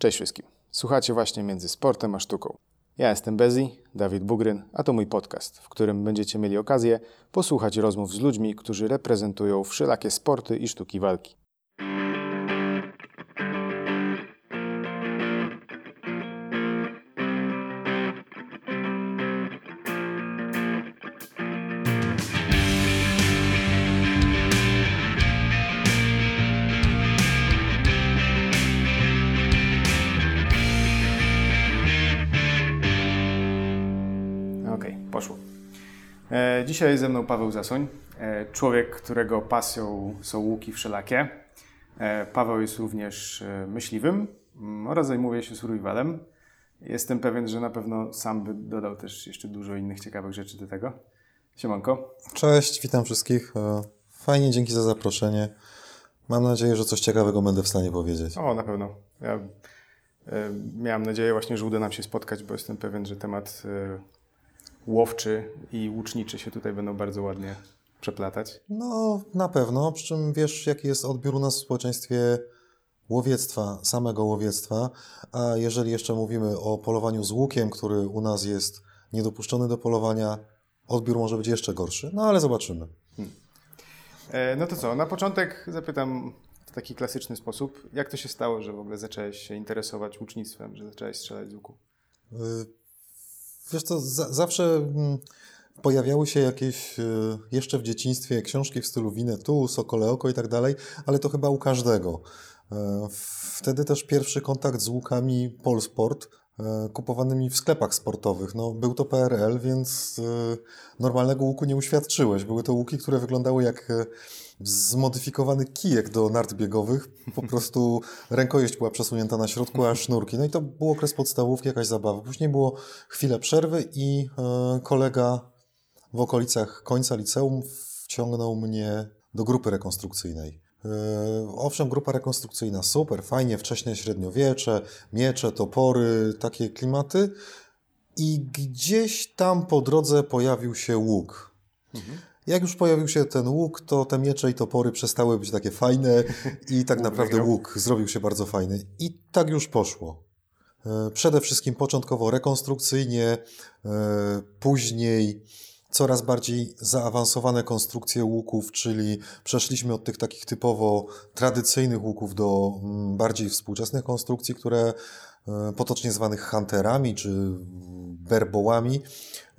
Cześć wszystkim. Słuchacie właśnie między sportem a sztuką. Ja jestem Bezi, Dawid Bugryn, a to mój podcast, w którym będziecie mieli okazję posłuchać rozmów z ludźmi, którzy reprezentują wszelakie sporty i sztuki walki. Dzisiaj ze mną Paweł Zasoń, e, człowiek, którego pasją są łuki wszelakie. E, Paweł jest również e, myśliwym mm, oraz zajmuje się survivalem. Jestem pewien, że na pewno sam by dodał też jeszcze dużo innych ciekawych rzeczy do tego. Siemanko. Cześć, witam wszystkich. Fajnie, dzięki za zaproszenie. Mam nadzieję, że coś ciekawego będę w stanie powiedzieć. O, na pewno. Ja miałem nadzieję właśnie, że uda nam się spotkać, bo jestem pewien, że temat łowczy i łuczniczy się tutaj będą bardzo ładnie przeplatać. No, na pewno, przy czym wiesz, jaki jest odbiór u nas w społeczeństwie łowiectwa, samego łowiectwa, a jeżeli jeszcze mówimy o polowaniu z łukiem, który u nas jest niedopuszczony do polowania, odbiór może być jeszcze gorszy, no ale zobaczymy. E, No to co, na początek zapytam w taki klasyczny sposób, jak to się stało, że w ogóle zacząłeś się interesować łucznictwem, że zacząłeś strzelać z łuku? Y, Wiesz za, zawsze mm, pojawiały się jakieś y, jeszcze w dzieciństwie książki w stylu Winnetu, Sokole Oko i tak dalej, ale to chyba u każdego. E, Wtedy też pierwszy kontakt z łukami Polsport kupowanymi w sklepach sportowych. No, był to PRL, więc y, normalnego łuku nie uświadczyłeś. Były to łuki, które wyglądały jak e, zmodyfikowany kijek do nart biegowych. Po prostu rękojeść była przesunięta na środku, a sznurki. No i to był okres podstawówki, jakaś zabawa. Później było chwilę przerwy i e, kolega w okolicach końca liceum wciągnął mnie do grupy rekonstrukcyjnej. E, Owszem, grupa rekonstrukcyjna super, fajnie, wcześniej średniowiecze, miecze, topory, takie klimaty. I gdzieś tam po drodze pojawił się łuk. Jak już pojawił się ten łuk, to te miecze i topory przestały być takie fajne i tak naprawdę łuk zrobił się bardzo fajny. I tak już poszło. E, Przede wszystkim początkowo rekonstrukcyjnie, e, później coraz bardziej zaawansowane konstrukcje łuków, czyli przeszliśmy od tych takich typowo tradycyjnych łuków do mm, bardziej współczesnych konstrukcji, które e, potocznie zwanych hunterami czy berbołami,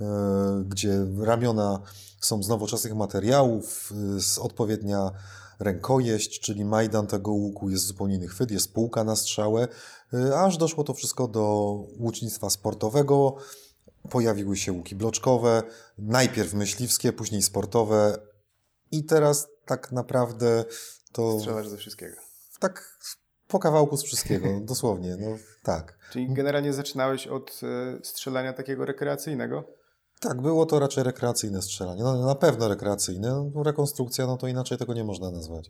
e, gdzie ramiona są z nowoczesnych materiałów, y, z odpowiednia rękojeść, czyli majdan tego łuku, jest zupełnie inny chwyt, jest półka na strzałę, y, aż doszło to wszystko do łucznictwa sportowego. Pojawiły się łuki bloczkowe, najpierw myśliwskie, później sportowe i teraz tak naprawdę to Strzelasz ze wszystkiego. tak po kawałku z wszystkiego, dosłownie, no tak. Czyli generalnie zaczynałeś od e, strzelania takiego rekreacyjnego? Tak, było to raczej rekreacyjne strzelanie. No, na pewno rekreacyjne. No, rekonstrukcja, no to inaczej tego nie można nazwać.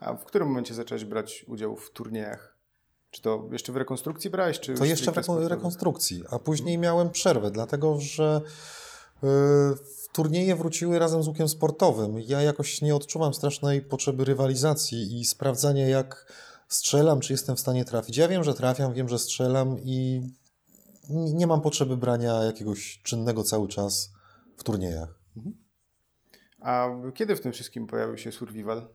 A w którym momencie zacząłeś brać udział w turniejach? Czy to jeszcze w rekonstrukcji brałeś? Czy To jeszcze w rekonstrukcji, a później miałem przerwę, dlatego że y, turnieje wróciły razem z łukiem sportowym. Ja jakoś nie odczuwam strasznej potrzeby rywalizacji i sprawdzania, jak strzelam, czy jestem w stanie trafić. Ja wiem, że trafiam, wiem, że strzelam i nie mam potrzeby brania jakiegoś czynnego cały czas w turniejach. A kiedy w tym wszystkim pojawił się survival?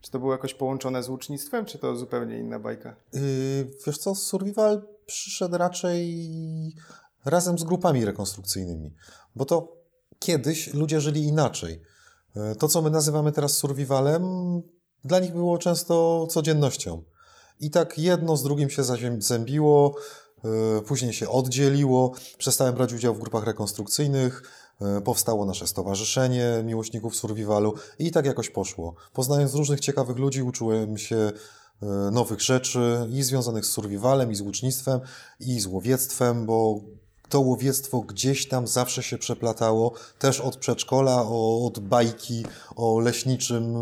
Czy to było jakoś połączone z łucznictwem, czy to zupełnie inna bajka? Yy, wiesz co, survival przyszedł raczej razem z grupami rekonstrukcyjnymi, bo to kiedyś ludzie żyli inaczej. Yy, To, co my nazywamy teraz survivalem, dla nich było często codziennością. I tak jedno z drugim się zaziem- zębiło, yy, później się oddzieliło. Przestałem brać udział w grupach rekonstrukcyjnych, powstało nasze stowarzyszenie miłośników survivalu i tak jakoś poszło. Poznając różnych ciekawych ludzi, uczyłem się e, nowych rzeczy i związanych z survivalem, i z łucznictwem, i z łowiectwem, bo to łowiectwo gdzieś tam zawsze się przeplatało, też od przedszkola, od bajki o leśniczym,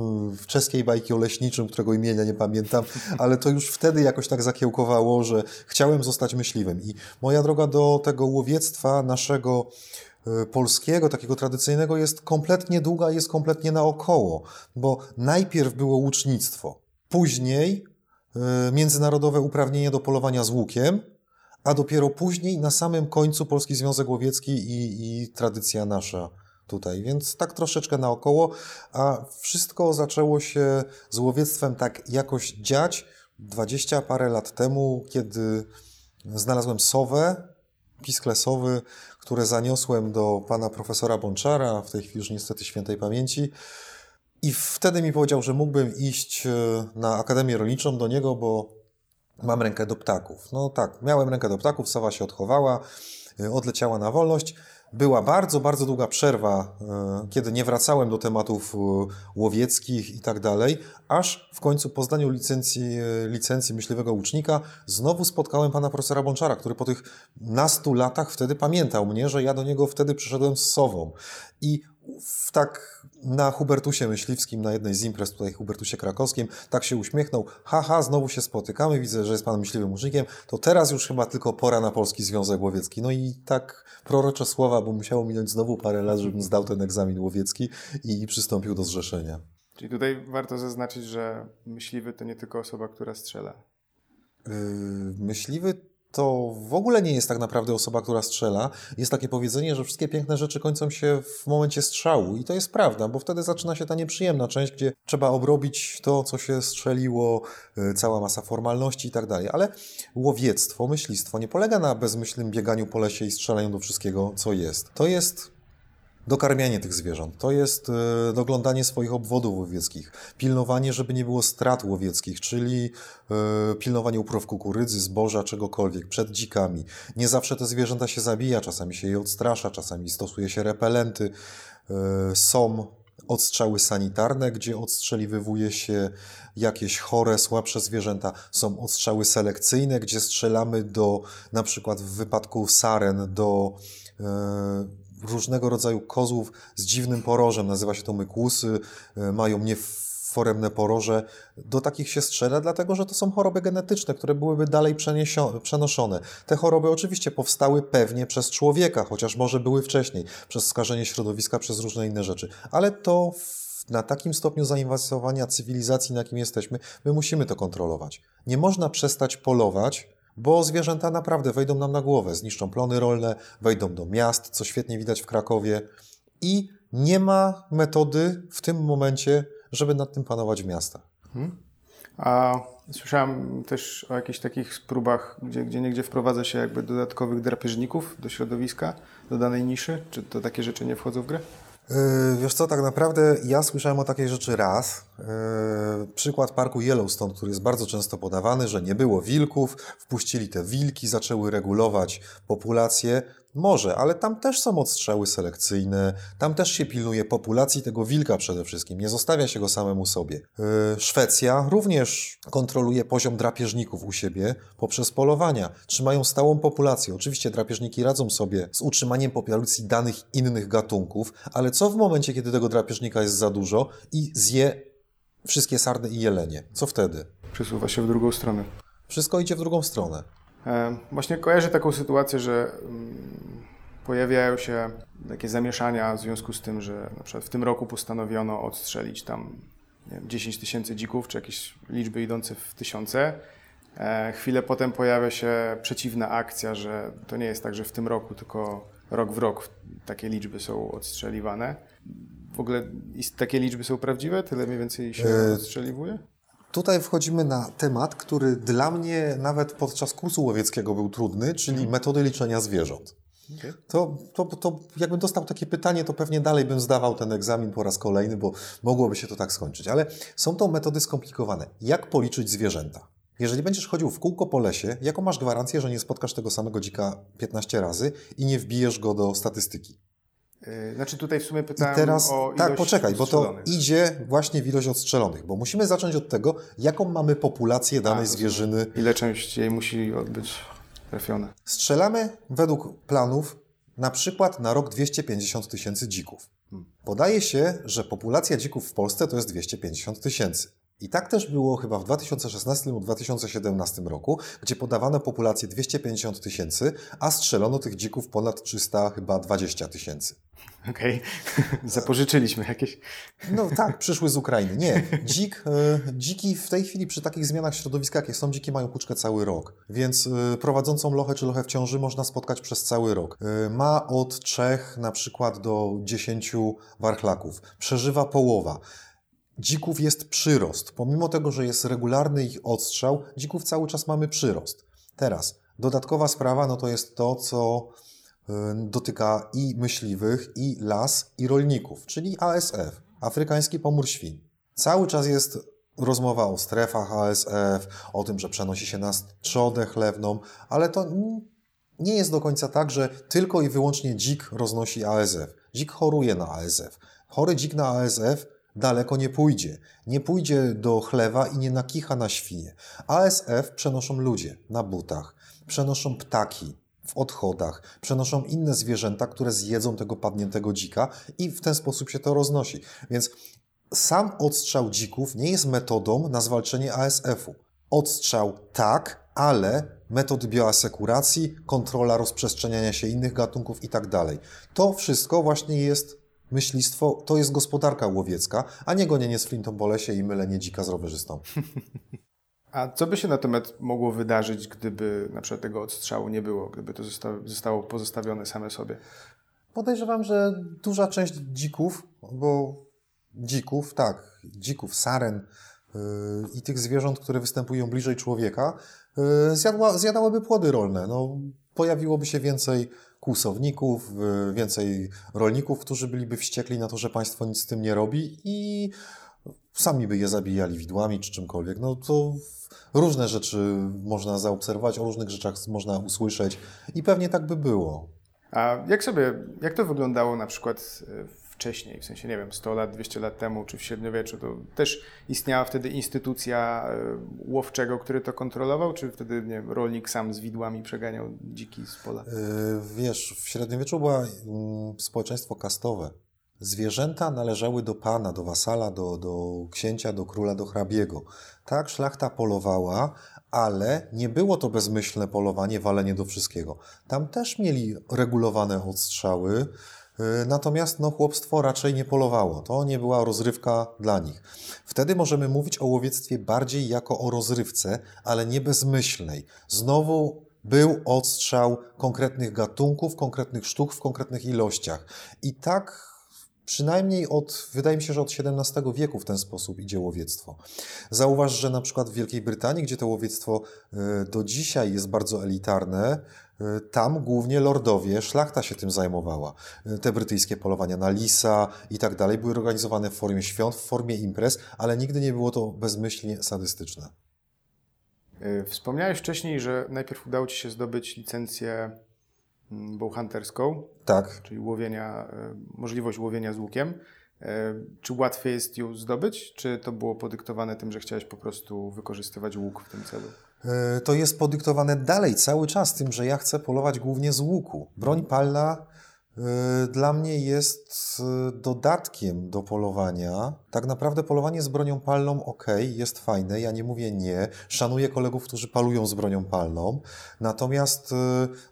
czeskiej bajki o leśniczym, którego imienia nie pamiętam, ale to już wtedy jakoś tak zakiełkowało, że chciałem zostać myśliwym. I moja droga do tego łowiectwa naszego e, polskiego, takiego tradycyjnego, jest kompletnie długa, jest kompletnie naokoło, bo najpierw było łucznictwo, później e, międzynarodowe uprawnienie do polowania z łukiem, a dopiero później, na samym końcu, Polski Związek Łowiecki i, i tradycja nasza tutaj. Więc tak troszeczkę naokoło, a wszystko zaczęło się z łowiectwem tak jakoś dziać dwadzieścia parę lat temu, kiedy znalazłem sowę, piskle sowy, które zaniosłem do pana profesora Bączara, w tej chwili już niestety świętej pamięci. I wtedy mi powiedział, że mógłbym iść e, na Akademię Rolniczą do niego, bo mam rękę do ptaków. No tak, miałem rękę do ptaków, sowa się odchowała, e, odleciała na wolność. Była bardzo, bardzo długa przerwa, e, kiedy nie wracałem do tematów łowieckich i tak dalej, aż w końcu po zdaniu licencji, licencji myśliwego łucznika znowu spotkałem pana profesora Bączara, który po tych nastu latach wtedy pamiętał mnie, że ja do niego wtedy przyszedłem z sową. I w tak na Hubertusie Myśliwskim, na jednej z imprez tutaj Hubertusie Krakowskim, tak się uśmiechnął, haha, znowu się spotykamy, widzę, że jest pan myśliwym musznikiem, to teraz już chyba tylko pora na Polski Związek Łowiecki. No i tak prorocze słowa, bo musiało minąć znowu parę lat, żebym zdał ten egzamin łowiecki i przystąpił do zrzeszenia. Czyli tutaj warto zaznaczyć, że myśliwy to nie tylko osoba, która strzela. Yy, myśliwy to w ogóle nie jest tak naprawdę osoba, która strzela. Jest takie powiedzenie, że wszystkie piękne rzeczy kończą się w momencie strzału i to jest prawda, bo wtedy zaczyna się ta nieprzyjemna część, gdzie trzeba obrobić to, co się strzeliło, y, cała masa formalności i tak dalej. Ale łowiectwo, myślistwo nie polega na bezmyślnym bieganiu po lesie i strzelaniu do wszystkiego, co jest. To jest dokarmianie tych zwierząt. To jest e, doglądanie swoich obwodów łowieckich, pilnowanie, żeby nie było strat łowieckich, czyli e, pilnowanie upraw kukurydzy, zboża, czegokolwiek przed dzikami. Nie zawsze te zwierzęta się zabija, czasami się je odstrasza, czasami stosuje się repelenty. E, są odstrzały sanitarne, gdzie odstrzeliwuje się jakieś chore, słabsze zwierzęta. Są odstrzały selekcyjne, gdzie strzelamy do, na przykład w wypadku saren, do różnego rodzaju kozłów z dziwnym porożem. Nazywa się to mykusy, e, mają nieforemne poroże. Do takich się strzela, dlatego że to są choroby genetyczne, które byłyby dalej przenoszone. Te choroby oczywiście powstały pewnie przez człowieka, chociaż może były wcześniej, przez skażenie środowiska, przez różne inne rzeczy. Ale to na takim stopniu zainwestowania cywilizacji, na jakim jesteśmy, my musimy to kontrolować. Nie można przestać polować, bo zwierzęta naprawdę wejdą nam na głowę, zniszczą plony rolne, wejdą do miast, co świetnie widać w Krakowie i nie ma metody w tym momencie, żeby nad tym panować w miastach. Hmm. A słyszałem też o jakichś takich próbach, gdzie, gdzie niegdzie wprowadza się jakby dodatkowych drapieżników do środowiska, do danej niszy. Czy to takie rzeczy nie wchodzą w grę? Yy, wiesz co, tak naprawdę ja słyszałem o takiej rzeczy raz. Yy, przykład parku Yellowstone, który jest bardzo często podawany, że nie było wilków, wpuścili te wilki, zaczęły regulować populację. Może, ale tam też są odstrzały selekcyjne, tam też się pilnuje populacji tego wilka przede wszystkim, nie zostawia się go samemu sobie. Yy, Szwecja również kontroluje poziom drapieżników u siebie poprzez polowania. Trzymają stałą populację. Oczywiście drapieżniki radzą sobie z utrzymaniem populacji danych innych gatunków, ale co w momencie, kiedy tego drapieżnika jest za dużo i zje wszystkie sarny i jelenie? Co wtedy? Przesuwa się w drugą stronę. Wszystko idzie w drugą stronę. E, właśnie kojarzę taką sytuację, że mm, pojawiają się takie zamieszania w związku z tym, że na przykład w tym roku postanowiono odstrzelić tam wiem, 10 tysięcy dzików, czy jakieś liczby idące w tysiące. E, chwilę potem pojawia się przeciwna akcja, że to nie jest tak, że w tym roku, tylko rok w rok takie liczby są odstrzeliwane. W ogóle takie liczby są prawdziwe? Tyle mniej więcej się e, odstrzeliwuje? Tutaj wchodzimy na temat, który dla mnie nawet podczas kursu łowieckiego był trudny, czyli mhm. metody liczenia zwierząt. Okay. To, to, to jakbym dostał takie pytanie, to pewnie dalej bym zdawał ten egzamin po raz kolejny, bo mogłoby się to tak skończyć. Ale są to metody skomplikowane. Jak policzyć zwierzęta? Jeżeli będziesz chodził w kółko po lesie, jaką masz gwarancję, że nie spotkasz tego samego dzika 15 razy i nie wbijesz go do statystyki? Yy, znaczy tutaj w sumie pytałem I teraz, o ilość Tak, poczekaj, bo to idzie właśnie w ilość odstrzelonych, bo musimy zacząć od tego, jaką mamy populację danej A, zwierzyny. Ile część jej musi być trafione? Strzelamy według planów na przykład na rok 250 tysięcy dzików. Hmm. Podaje się, że populacja dzików w Polsce to jest 250 tysięcy. I tak też było chyba w 2016 lub 2017 roku, gdzie podawano populację 250 tysięcy, a strzelono tych dzików ponad 300, chyba 20 tysięcy. Okej, okay. zapożyczyliśmy jakieś. No tak, przyszły z Ukrainy. Nie, dzik, e, dziki w tej chwili przy takich zmianach środowiska, jakie są, dziki mają puczkę cały rok. Więc e, prowadzącą lochę czy lochę w ciąży można spotkać przez cały rok. E, ma od 3 na przykład do 10 warchlaków. Przeżywa połowa. Dzików jest przyrost. Pomimo tego, że jest regularny ich odstrzał, dzików cały czas mamy przyrost. Teraz, dodatkowa sprawa, no to jest to, co y, dotyka i myśliwych, i las, i rolników, czyli ASF, Afrykański Pomór Świń. Cały czas jest rozmowa o strefach ASF, o tym, że przenosi się na trzodę chlewną, ale to nie jest do końca tak, że tylko i wyłącznie dzik roznosi ASF. Dzik choruje na ASF. Chory dzik na ASF daleko nie pójdzie. Nie pójdzie do chlewa i nie nakicha na świnie. ASF przenoszą ludzie na butach, przenoszą ptaki w odchodach, przenoszą inne zwierzęta, które zjedzą tego padniętego dzika i w ten sposób się to roznosi. Więc sam odstrzał dzików nie jest metodą na zwalczenie ASF-u. Odstrzał tak, ale metody bioasekuracji, kontrola rozprzestrzeniania się innych gatunków i tak dalej. To wszystko właśnie jest myślistwo to jest gospodarka łowiecka, a nie gonienie z flintą po lesie i mylenie dzika z rowerzystą. A co by się natomiast mogło wydarzyć, gdyby na przykład tego odstrzału nie było, gdyby to zostało pozostawione same sobie? Podejrzewam, że duża część dzików, bo dzików, tak, dzików, saren yy, i tych zwierząt, które występują bliżej człowieka, yy, zjadła, zjadałyby płody rolne. No, pojawiłoby się więcej kłusowników, więcej rolników, którzy byliby wściekli na to, że państwo nic z tym nie robi i sami by je zabijali widłami czy czymkolwiek. No to różne rzeczy można zaobserwować, o różnych rzeczach można usłyszeć i pewnie tak by było. A jak sobie, jak to wyglądało na przykład w wcześniej, w sensie nie wiem, 100 lat, 200 lat temu, czy w średniowieczu, to też istniała wtedy instytucja e, łowczego, który to kontrolował, czy wtedy nie wiem, rolnik sam z widłami przeganiał dziki z pola? Yy, wiesz, w średniowieczu było mm, społeczeństwo kastowe. Zwierzęta należały do pana, do wasala, do, do księcia, do króla, do hrabiego. Tak, szlachta polowała, ale nie było to bezmyślne polowanie, walenie do wszystkiego. Tam też mieli regulowane odstrzały, E, natomiast no, chłopstwo raczej nie polowało. To nie była rozrywka dla nich. Wtedy możemy mówić o łowiectwie bardziej jako o rozrywce, ale nie bezmyślnej. Znowu był odstrzał konkretnych gatunków, konkretnych sztuk w konkretnych ilościach. I tak Przynajmniej od, wydaje mi się, że od XVII wieku w ten sposób idzie łowiectwo. Zauważ, że na przykład w Wielkiej Brytanii, gdzie to łowiectwo e, do dzisiaj jest bardzo elitarne, E, tam głównie lordowie, szlachta się tym zajmowała. E, te brytyjskie polowania na lisa i tak dalej były organizowane w formie świąt, w formie imprez, ale nigdy nie było to bezmyślnie sadystyczne. Wspomniałeś wcześniej, że najpierw udało Ci się zdobyć licencję bowhunterską. Tak. Czyli łowienia, możliwość łowienia z łukiem. Czy łatwiej jest ją zdobyć, czy to było podyktowane tym, że chciałeś po prostu wykorzystywać łuk w tym celu? E, to jest podyktowane dalej cały czas tym, że ja chcę polować głównie z łuku. Broń palna e, dla mnie jest e, dodatkiem do polowania. Tak naprawdę polowanie z bronią palną ok, jest fajne, ja nie mówię nie. Szanuję kolegów, którzy palują z bronią palną. Natomiast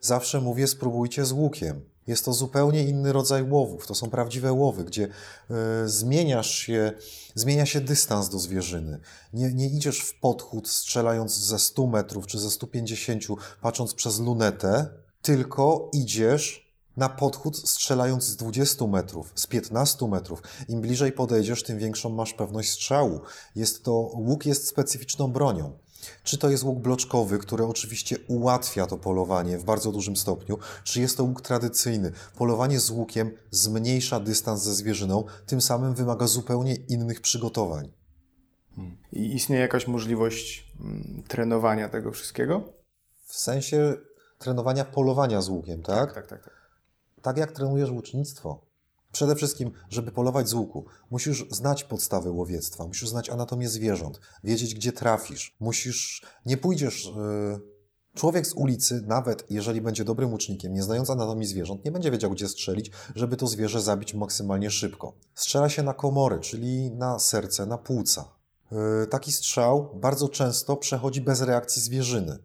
zawsze mówię spróbujcie z łukiem. Jest to zupełnie inny rodzaj łowów. To są prawdziwe łowy, gdzie y, zmieniasz się, zmienia się dystans do zwierzyny. Nie, nie idziesz w podchód strzelając ze 100 metrów czy ze 150, patrząc przez lunetę, tylko idziesz na podchód strzelając z 20 metrów, z 15 metrów. Im bliżej podejdziesz, tym większą masz pewność strzału. Jest to, łuk jest specyficzną bronią. Czy to jest łuk bloczkowy, który oczywiście ułatwia to polowanie w bardzo dużym stopniu, czy jest to łuk tradycyjny? Polowanie z łukiem zmniejsza dystans ze zwierzyną, tym samym wymaga zupełnie innych przygotowań. I istnieje jakaś możliwość mm, trenowania tego wszystkiego? W sensie trenowania polowania z łukiem, tak? Tak, tak, tak. Tak, tak jak trenujesz łucznictwo. Przede wszystkim, żeby polować z łuku, musisz znać podstawy łowiectwa, musisz znać anatomię zwierząt, wiedzieć, gdzie trafisz. Musisz, nie pójdziesz. Yy... Człowiek z ulicy, nawet jeżeli będzie dobrym łucznikiem, nie znając anatomii zwierząt, nie będzie wiedział, gdzie strzelić, żeby to zwierzę zabić maksymalnie szybko. Strzela się na komory, czyli na serce, na płuca. y, taki strzał bardzo często przechodzi bez reakcji zwierzyny.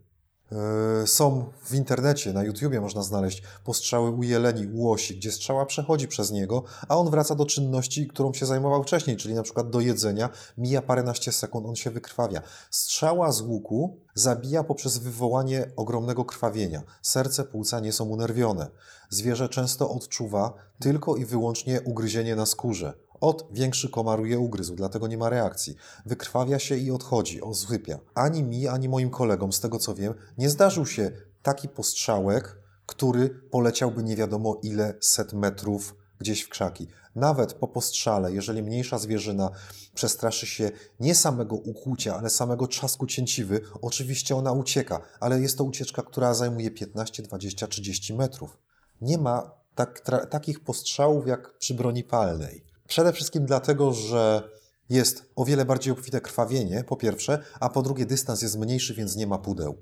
Y, są w internecie, na YouTubie można znaleźć postrzały u jeleni, u łosi, gdzie strzała przechodzi przez niego, a on wraca do czynności, którą się zajmował wcześniej, czyli na przykład do jedzenia, mija paręnaście sekund, on się wykrwawia. Strzała z łuku zabija poprzez wywołanie ogromnego krwawienia. Serce, płuca nie są unerwione. Zwierzę często odczuwa tylko i wyłącznie ugryzienie na skórze. Od większy komar je ugryzł, dlatego nie ma reakcji. Wykrwawia się i odchodzi, ozypia. Ani mi, ani moim kolegom, z tego co wiem, nie zdarzył się taki postrzałek, który poleciałby nie wiadomo ile set metrów gdzieś w krzaki. Nawet po postrzale, jeżeli mniejsza zwierzyna przestraszy się nie samego ukłucia, ale samego trzasku cięciwy, oczywiście ona ucieka, ale jest to ucieczka, która zajmuje 15, 20, 30 metrów. Nie ma tak, takich postrzałów jak przy broni palnej. Przede wszystkim dlatego, że jest o wiele bardziej obfite krwawienie, po pierwsze, a po drugie dystans jest mniejszy, więc nie ma pudeł.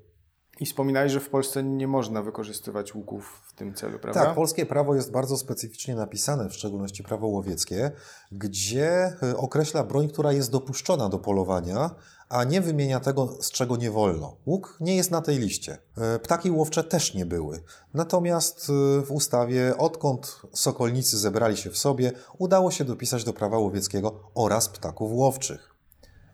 I wspominałeś, że w Polsce nie można wykorzystywać łuków w tym celu, prawda? Tak, polskie prawo jest bardzo specyficznie napisane, w szczególności prawo łowieckie, gdzie y, określa broń, która jest dopuszczona do polowania, a nie wymienia tego, z czego nie wolno. Łuk nie jest na tej liście. E, ptaki łowcze też nie były. Natomiast e, w ustawie, odkąd sokolnicy zebrali się w sobie, udało się dopisać do prawa łowieckiego oraz ptaków łowczych.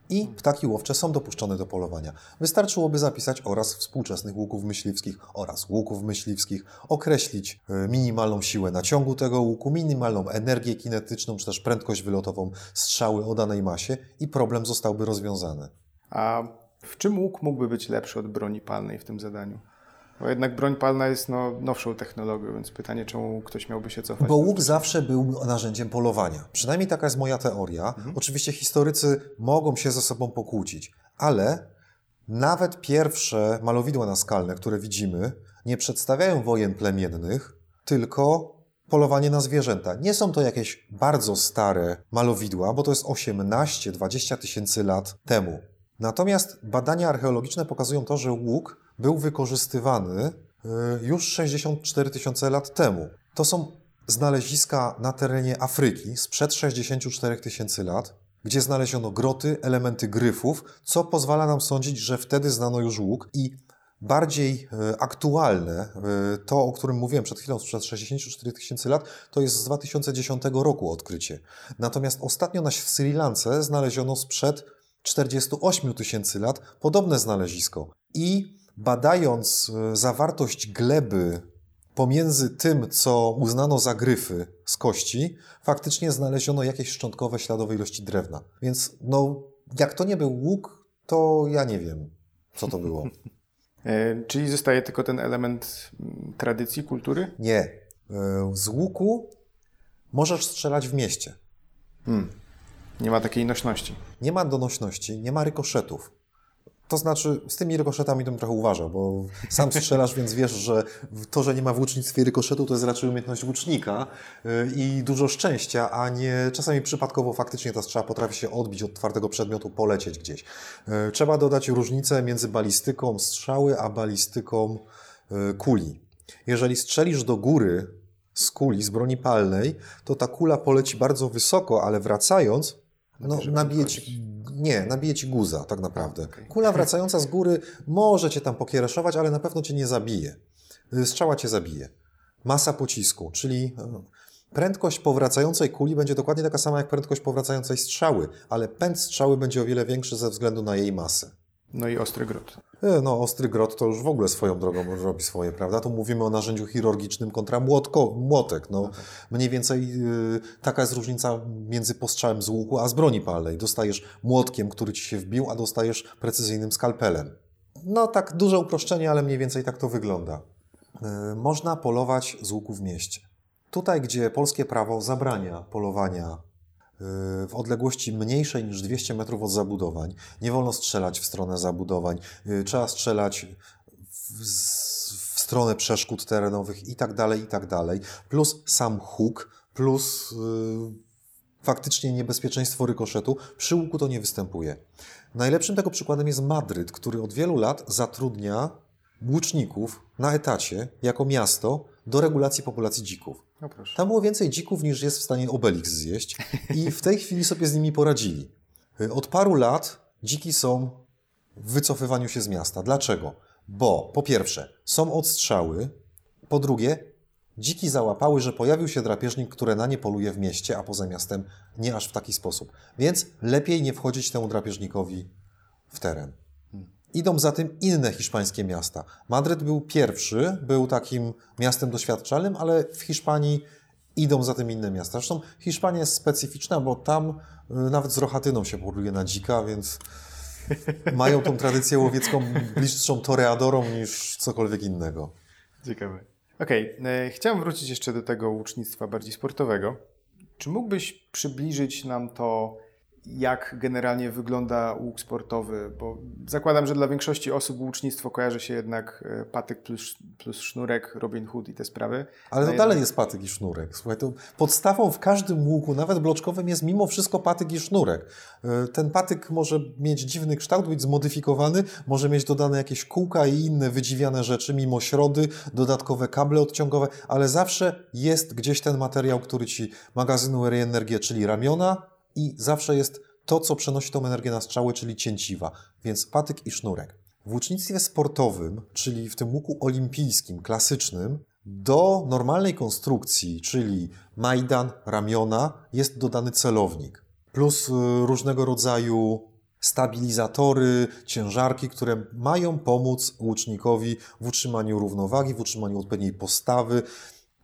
I ptaki łowcze są dopuszczone do polowania. Wystarczyłoby zapisać oraz współczesnych łuków myśliwskich oraz łuków myśliwskich, określić e, minimalną siłę naciągu tego łuku, minimalną energię kinetyczną czy też prędkość wylotową strzały o danej masie i problem zostałby rozwiązany. A w czym łuk mógłby być lepszy od broni palnej w tym zadaniu? Bo jednak broń palna jest no, nowszą technologią, więc pytanie, czemu ktoś miałby się cofać? Bo łuk zawsze był narzędziem polowania. Przynajmniej taka jest moja teoria. Mhm. Oczywiście historycy mogą się ze sobą pokłócić, ale nawet pierwsze malowidła naskalne, które widzimy, nie przedstawiają wojen plemiennych, tylko polowanie na zwierzęta. Nie są to jakieś bardzo stare malowidła, bo to jest 18-20 tysięcy lat temu. Natomiast badania archeologiczne pokazują to, że łuk był wykorzystywany y, już 64 tysiące lat temu. To są znaleziska na terenie Afryki sprzed 64 tysięcy lat, gdzie znaleziono groty, elementy gryfów, co pozwala nam sądzić, że wtedy znano już łuk i bardziej y, aktualne, y, to o którym mówiłem przed chwilą, sprzed 64 tysięcy lat, to jest z 2010 roku odkrycie. Natomiast ostatnio na Sri Lance znaleziono sprzed 48 tysięcy lat podobne znalezisko. I badając e, zawartość gleby pomiędzy tym, co uznano za gryfy z kości, faktycznie znaleziono jakieś szczątkowe śladowe ilości drewna. Więc no, jak to nie był łuk, to ja nie wiem, co to było. E, czyli zostaje tylko ten element mm, tradycji, kultury? Nie. E, z łuku możesz strzelać w mieście. Hmm. Nie ma takiej nośności. Nie ma donośności, nie ma rykoszetów. To znaczy, z tymi rykoszetami bym trochę uważał, bo sam strzelasz, więc wiesz, że to, że nie ma w łucznictwie rykoszetu, to jest raczej umiejętność łucznika y, i dużo szczęścia, a nie czasami przypadkowo faktycznie ta strzała potrafi się odbić od twardego przedmiotu, polecieć gdzieś. Y, trzeba dodać różnicę między balistyką strzały, a balistyką y, kuli. Jeżeli strzelisz do góry z kuli, z broni palnej, to ta kula poleci bardzo wysoko, ale wracając no, nabije ci, nie, nabije ci guza tak naprawdę. Okay. Kula wracająca z góry może cię tam pokiereszować, ale na pewno cię nie zabije. Y, strzała cię zabije. Masa pocisku, czyli e, prędkość powracającej kuli będzie dokładnie taka sama jak prędkość powracającej strzały, ale pęd strzały będzie o wiele większy ze względu na jej masę. No i ostry grot. E, no, ostry grot to już w ogóle swoją drogą robi swoje, prawda? Tu mówimy o narzędziu chirurgicznym kontra młotko, młotek. No, mniej więcej y, taka jest różnica między postrzałem z łuku a z broni palnej. Dostajesz młotkiem, który ci się wbił, a dostajesz precyzyjnym skalpelem. No, tak duże uproszczenie, ale mniej więcej tak to wygląda. Y, można polować z łuku w mieście. Tutaj, gdzie polskie prawo zabrania polowania w odległości mniejszej niż 200 metrów od zabudowań. Nie wolno strzelać w stronę zabudowań. Y, trzeba strzelać w, w stronę przeszkód terenowych i tak dalej, i tak dalej. Plus sam huk, plus yy, faktycznie niebezpieczeństwo rykoszetu. Przy łuku to nie występuje. Najlepszym tego przykładem jest Madryt, który od wielu lat zatrudnia łuczników na etacie jako miasto do regulacji populacji dzików. No Tam było więcej dzików niż jest w stanie Obelix zjeść i w tej chwili sobie z nimi poradzili. Od paru lat dziki są w wycofywaniu się z miasta. Dlaczego? Bo po pierwsze, są odstrzały, po drugie, dziki załapały, że pojawił się drapieżnik, który na nie poluje w mieście, a poza miastem nie aż w taki sposób. Więc lepiej nie wchodzić temu drapieżnikowi w teren. Idą za tym inne hiszpańskie miasta. Madryt był pierwszy, był takim miastem doświadczalnym, ale w Hiszpanii idą za tym inne miasta. Zresztą Hiszpania jest specyficzna, bo tam y, nawet z rochatyną się poluje na dzika, więc mają tą tradycję łowiecką bliższą toreadorom niż cokolwiek innego. Ciekawe. Okej, okay. chciałem wrócić jeszcze do tego łucznictwa bardziej sportowego. Czy mógłbyś przybliżyć nam to, jak generalnie wygląda łuk sportowy, bo zakładam, że dla większości osób łucznictwo kojarzy się jednak e, patyk plus, plus sznurek, Robin Hood i te sprawy. Ale to dalej jest patyk i sznurek. Słuchaj, to podstawą w każdym łuku, nawet bloczkowym, jest mimo wszystko patyk i sznurek. E, ten patyk może mieć dziwny kształt, być zmodyfikowany, może mieć dodane jakieś kółka i inne wydziwiane rzeczy, mimo środy, dodatkowe kable odciągowe, ale zawsze jest gdzieś ten materiał, który ci magazynuje energię, czyli ramiona, i zawsze jest to, co przenosi tą energię na strzały, czyli cięciwa, więc patyk i sznurek. W łucznictwie sportowym, czyli w tym łuku olimpijskim, klasycznym, do normalnej konstrukcji, czyli majdan, ramiona, jest dodany celownik. Plus y, różnego rodzaju stabilizatory, ciężarki, które mają pomóc łucznikowi w utrzymaniu równowagi, w utrzymaniu odpowiedniej postawy,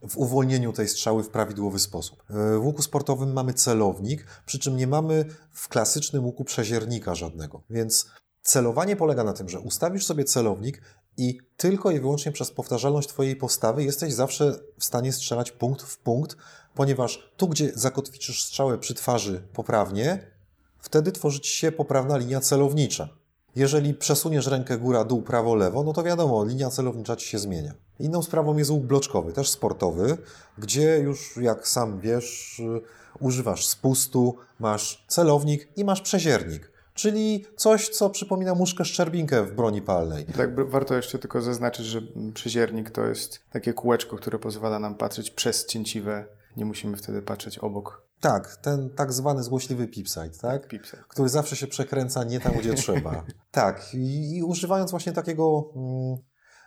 w uwolnieniu tej strzały w prawidłowy sposób. E, w łuku sportowym mamy celownik, przy czym nie mamy w klasycznym łuku przeziernika żadnego. Więc celowanie polega na tym, że ustawisz sobie celownik i tylko i wyłącznie przez powtarzalność Twojej postawy jesteś zawsze w stanie strzelać punkt w punkt, ponieważ tu, gdzie zakotwiczysz strzałę przy twarzy poprawnie, wtedy tworzy Ci się poprawna linia celownicza. Jeżeli przesuniesz rękę góra, dół, prawo, lewo, no to wiadomo, linia celownicza Ci się zmienia. Inną sprawą jest łuk bloczkowy, też sportowy, gdzie już jak sam wiesz, y, używasz spustu, masz celownik i masz przeziernik. Czyli coś, co przypomina muszkę szczerbinkę w broni palnej. Tak, warto jeszcze tylko zaznaczyć, że przeziernik to jest takie kółeczko, które pozwala nam patrzeć przez cięciwe. Nie musimy wtedy patrzeć obok. Tak, ten tak zwany złośliwy pipside, tak? Pipside. Który zawsze się przekręca nie tam, gdzie trzeba. Tak, i, i używając właśnie takiego mm,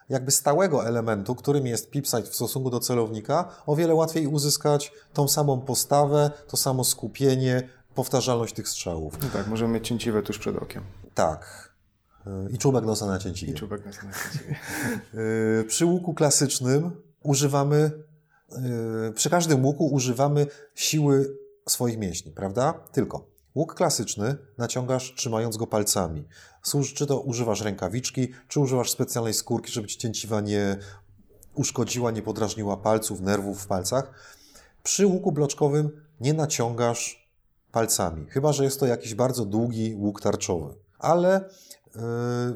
jakby stałego elementu, którym jest pipsite w stosunku do celownika, o wiele łatwiej uzyskać tą samą postawę, to samo skupienie, powtarzalność tych strzałów. No tak, możemy mieć cięciwe tuż przed okiem. Tak. I czubek nosa na cięciwie. I czubek nosa na cięciwie. Y, przy łuku klasycznym używamy, y, przy każdym łuku używamy siły swoich mięśni, prawda? Tylko Łuk klasyczny naciągasz trzymając go palcami. Służ, czy to używasz rękawiczki, czy używasz specjalnej skórki, żeby ci cięciwa nie uszkodziła, nie podrażniła palców, nerwów w palcach. Przy łuku bloczkowym nie naciągasz palcami, chyba że jest to jakiś bardzo długi łuk tarczowy. Ale yy,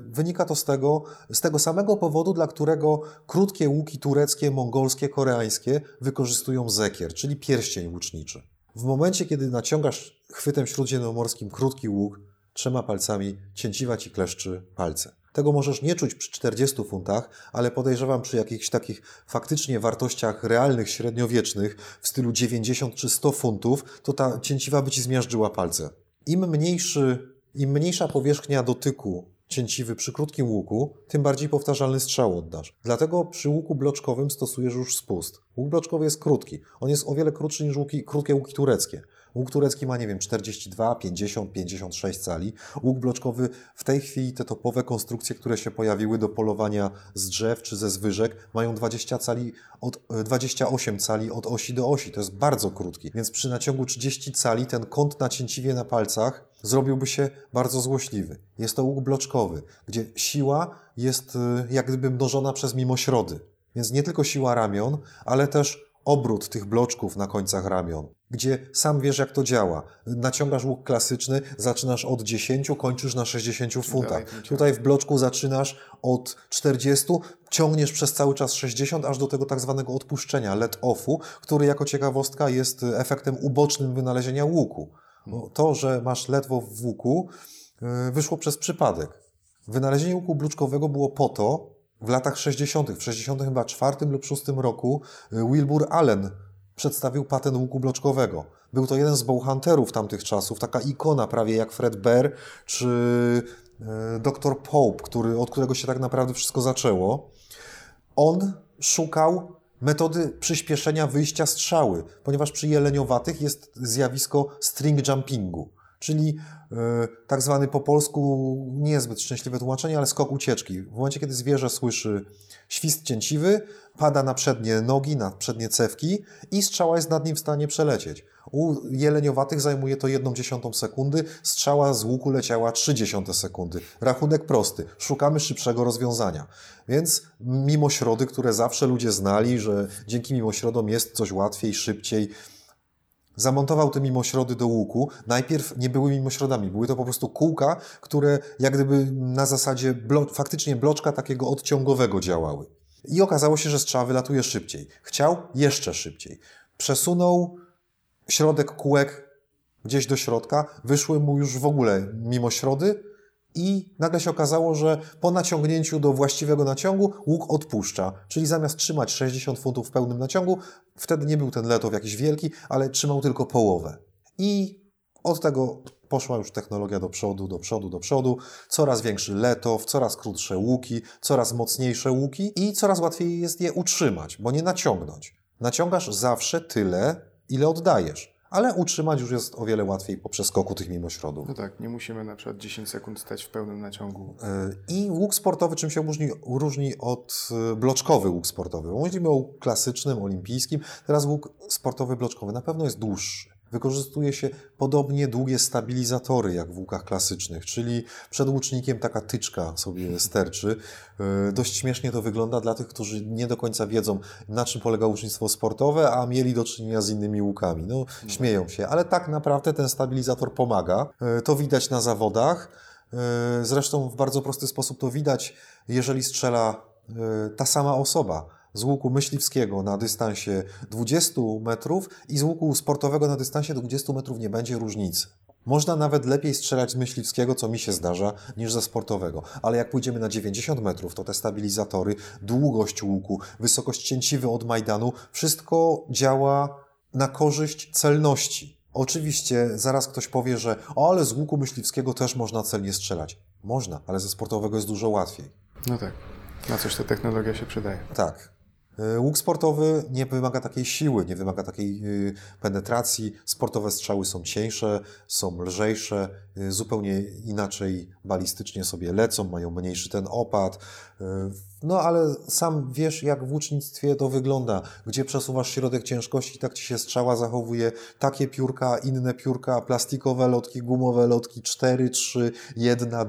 wynika to z tego, z tego samego powodu, dla którego krótkie łuki tureckie, mongolskie, koreańskie wykorzystują zekier, czyli pierścień łuczniczy. W momencie, kiedy naciągasz chwytem śródziemnomorskim krótki łuk, trzema palcami cięciwa ci kleszczy palce. Tego możesz nie czuć przy 40 funtach, ale podejrzewam przy jakichś takich faktycznie wartościach realnych, średniowiecznych, w stylu 90 czy 100 funtów, to ta cięciwa by ci zmiażdżyła palce. Im mniejszy, im mniejsza powierzchnia dotyku cięciwy przy krótkim łuku, tym bardziej powtarzalny strzał oddasz. Dlatego przy łuku bloczkowym stosujesz już spust. Łuk bloczkowy jest krótki. On jest o wiele krótszy niż łuki, krótkie łuki tureckie. Łuk turecki ma, nie wiem, 42, 50, 56 cali. Łuk bloczkowy w tej chwili te topowe konstrukcje, które się pojawiły do polowania z drzew czy ze zwyżek, mają 20 cali od, 28 e, cali od osi do osi. To jest bardzo krótki. Więc przy naciągu 30 cali ten kąt nacięciwie na palcach zrobiłby się bardzo złośliwy. Jest to łuk bloczkowy, gdzie siła jest e, jak gdyby mnożona przez mimośrody. Więc nie tylko siła ramion, ale też obrót tych bloczków na końcach ramion, gdzie sam wiesz, jak to działa. Naciągasz łuk klasyczny, zaczynasz od 10, kończysz na 60 funtach. Tutaj w bloczku zaczynasz od 40, ciągniesz przez cały czas 60, aż do tego tak zwanego odpuszczenia, let-offu, który jako ciekawostka jest efektem ubocznym wynalezienia łuku. To, że masz ledwo w łuku, y, wyszło przez przypadek. Wynalezienie łuku bluczkowego było po to, w latach 60., w 64 lub 6 roku, y, Wilbur Allen przedstawił patent łuku bloczkowego. Był to jeden z bowhunterów tamtych czasów, taka ikona prawie jak Fred Bear czy e, dr Pope, który, od którego się tak naprawdę wszystko zaczęło. On szukał metody przyspieszenia wyjścia strzały, ponieważ przy jeleniowatych jest zjawisko string jumpingu, czyli e, tak zwany po polsku niezbyt szczęśliwe tłumaczenie, ale skok ucieczki. W momencie, kiedy zwierzę słyszy świst cięciwy, pada na przednie nogi, na przednie cewki i strzała jest nad nim w stanie przelecieć. U jeleniowatych zajmuje to jedną dziesiątą sekundy, strzała z łuku leciała dziesiąte sekundy. Rachunek prosty, szukamy szybszego rozwiązania. Więc mimośrody, które zawsze ludzie znali, że dzięki mimośrodom jest coś łatwiej, szybciej, zamontował te mimośrody do łuku. Najpierw nie były mimośrodami, były to po prostu kółka, które jak gdyby na zasadzie blo faktycznie bloczka takiego odciągowego działały. I okazało się, że strzała wylatuje szybciej. Chciał jeszcze szybciej. Przesunął środek kółek gdzieś do środka, wyszły mu już w ogóle mimo środy i nagle się okazało, że po naciągnięciu do właściwego naciągu łuk odpuszcza. Czyli zamiast trzymać 60 funtów w pełnym naciągu, wtedy nie był ten letow jakiś wielki, ale trzymał tylko połowę. I od tego poszła już technologia do przodu, do przodu, do przodu. Coraz większy letow, coraz krótsze łuki, coraz mocniejsze łuki i coraz łatwiej jest je utrzymać, bo nie naciągnąć. Naciągasz zawsze tyle, ile oddajesz. Ale utrzymać już jest o wiele łatwiej po przeskoku tych mimośrodów. No tak, nie musimy na przykład 10 sekund stać w pełnym naciągu. E, I łuk sportowy czym się różni, różni od e, bloczkowy łuk sportowy? Mówimy o klasycznym, olimpijskim. Teraz łuk sportowy bloczkowy na pewno jest dłuższy. Wykorzystuje się podobnie długie stabilizatory jak w łukach klasycznych, czyli przed łucznikiem taka tyczka sobie sterczy. E, dość śmiesznie to wygląda dla tych, którzy nie do końca wiedzą, na czym polega łucznictwo sportowe, a mieli do czynienia z innymi łukami. No, no. śmieją się, ale tak naprawdę ten stabilizator pomaga. E, to widać na zawodach. E, zresztą w bardzo prosty sposób to widać, jeżeli strzela ta sama osoba z łuku myśliwskiego na dystansie 20 metrów i z łuku sportowego na dystansie 20 metrów nie będzie różnicy. Można nawet lepiej strzelać z myśliwskiego, co mi się zdarza, niż ze sportowego. Ale jak pójdziemy na 90 metrów, to te stabilizatory, długość łuku, wysokość cięciwy od Majdanu, wszystko działa na korzyść celności. Oczywiście zaraz ktoś powie, że o, ale z łuku myśliwskiego też można celnie strzelać. Można, ale ze sportowego jest dużo łatwiej. No tak. Na coś ta technologia się przydaje. Tak. E, łuk sportowy nie wymaga takiej siły, nie wymaga takiej y, penetracji. Sportowe strzały są cieńsze, są lżejsze, y, zupełnie inaczej balistycznie sobie lecą, mają mniejszy ten opad. No ale sam wiesz, jak w łucznictwie to wygląda, gdzie przesuwasz środek ciężkości, tak ci się strzała zachowuje, takie piórka, inne piórka, plastikowe lotki, gumowe lotki, 4, 3, 1, 2,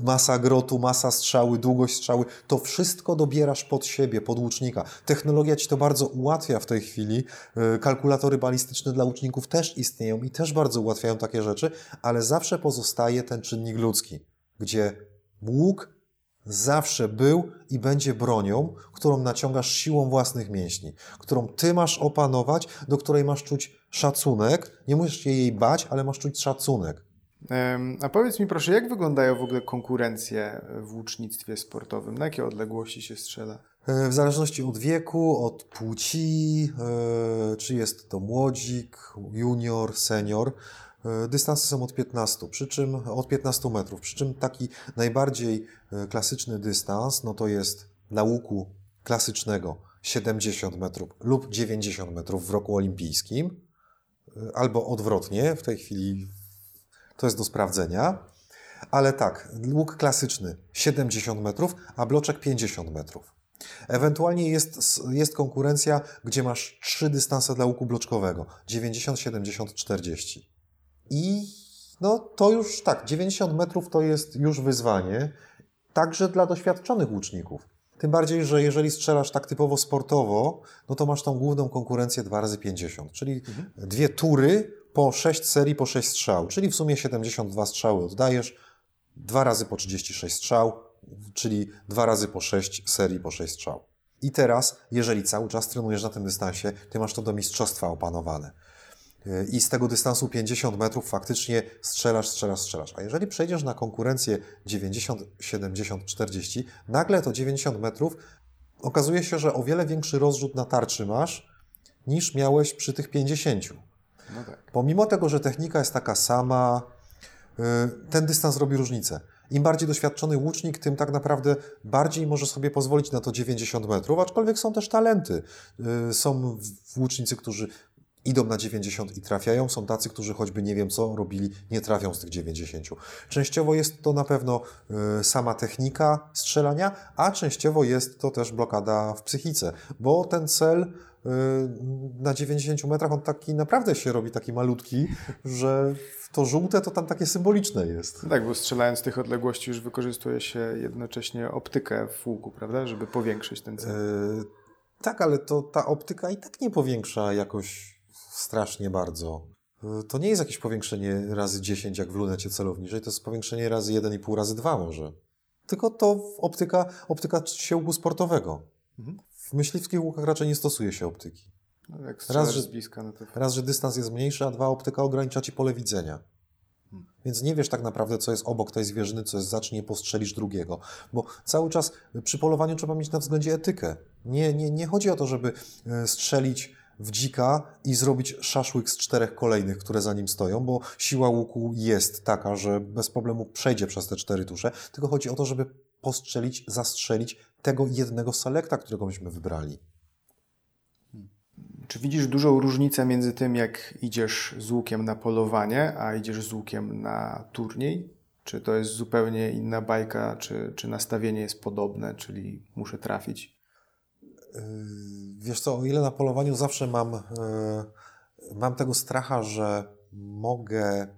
masa grotu, masa strzały, długość strzały, to wszystko dobierasz pod siebie, pod łucznika. Technologia ci to bardzo ułatwia w tej chwili. Y, kalkulatory balistyczne dla łuczników też istnieją i też bardzo ułatwiają takie rzeczy, ale zawsze pozostaje ten czynnik ludzki, gdzie łuk zawsze był i będzie bronią, którą naciągasz siłą własnych mięśni, którą ty masz opanować, do której masz czuć szacunek. Nie musisz się jej bać, ale masz czuć szacunek. A powiedz mi proszę, jak wyglądają w ogóle konkurencje w łucznictwie sportowym? Na jakie odległości się strzela? E, w zależności od wieku, od płci, e, czy jest to młodzik, junior, senior, dystanse są od 15, przy czym od 15 metrów, przy czym taki najbardziej klasyczny dystans, no to jest na łuku klasycznego 70 metrów lub 90 metrów w roku olimpijskim, albo odwrotnie, w tej chwili to jest do sprawdzenia. Ale tak, łuk klasyczny 70 metrów, a bloczek 50 metrów. Ewentualnie jest, jest konkurencja, gdzie masz trzy dystanse dla łuku bloczkowego 90, 70, 40. I no to już tak, 90 metrów to jest już wyzwanie, także dla doświadczonych łuczników. Tym bardziej, że jeżeli strzelasz tak typowo sportowo, no to masz tą główną konkurencję 2 razy 50, czyli mhm. dwie tury po 6 serii po 6 strzał, czyli w sumie 72 strzały oddajesz, dwa razy po 36 strzał, czyli dwa razy po 6 serii po 6 strzał. I teraz, jeżeli cały czas trenujesz na tym dystansie, ty masz to do mistrzostwa opanowane. I z tego dystansu 50 metrów faktycznie strzelasz, strzelasz, strzelasz. A jeżeli przejdziesz na konkurencję 90, 70, 40, nagle to 90 metrów okazuje się, że o wiele większy rozrzut na tarczy masz niż miałeś przy tych 50. No tak. Pomimo tego, że technika jest taka sama, y, ten dystans robi różnicę. Im bardziej doświadczony łucznik, tym tak naprawdę bardziej może sobie pozwolić na to 90 metrów, aczkolwiek są też talenty. Y, Są łucznicy, którzy idą na 90 i trafiają, są tacy, którzy choćby nie wiem co robili, nie trafią z tych 90. Częściowo jest to na pewno y, sama technika strzelania, a częściowo jest to też blokada w psychice, bo ten cel y, na 90 metrach on taki naprawdę się robi taki malutki, że to żółte to tam takie symboliczne jest. No tak, bo strzelając z tych odległości już wykorzystuje się jednocześnie optykę w łuku, prawda? Żeby powiększyć ten cel. E, tak, ale to ta optyka i tak nie powiększa jakoś strasznie bardzo. E, To nie jest jakieś powiększenie razy 10 jak w lunecie celowniczej, to jest powiększenie razy 1,5 razy 2 może. Tylko to optyka, optyka się łuku sportowego. Mhm. W myśliwskich łukach raczej nie stosuje się optyki. No, jak strzelasz że- bliska, no to Raz, że dystans jest mniejszy, a dwa, optyka ogranicza ci pole widzenia. Więc nie wiesz tak naprawdę, co jest obok tej zwierzyny, co jest zacznie, postrzelisz drugiego. Bo cały czas przy polowaniu trzeba mieć na względzie etykę. Nie, nie, nie chodzi o to, żeby e, strzelić w dzika i zrobić szaszłyk z czterech kolejnych, które za nim stoją, bo siła łuku jest taka, że bez problemu przejdzie przez te cztery tusze, tylko chodzi o to, żeby postrzelić, zastrzelić tego jednego selekta, którego myśmy wybrali. Czy widzisz dużą różnicę między tym, jak idziesz z łukiem na polowanie, a idziesz z łukiem na turniej? Czy to jest zupełnie inna bajka, czy, czy nastawienie jest podobne, czyli muszę trafić? Yy, Wiesz co, o ile na polowaniu zawsze mam, e, mam tego stracha, że mogę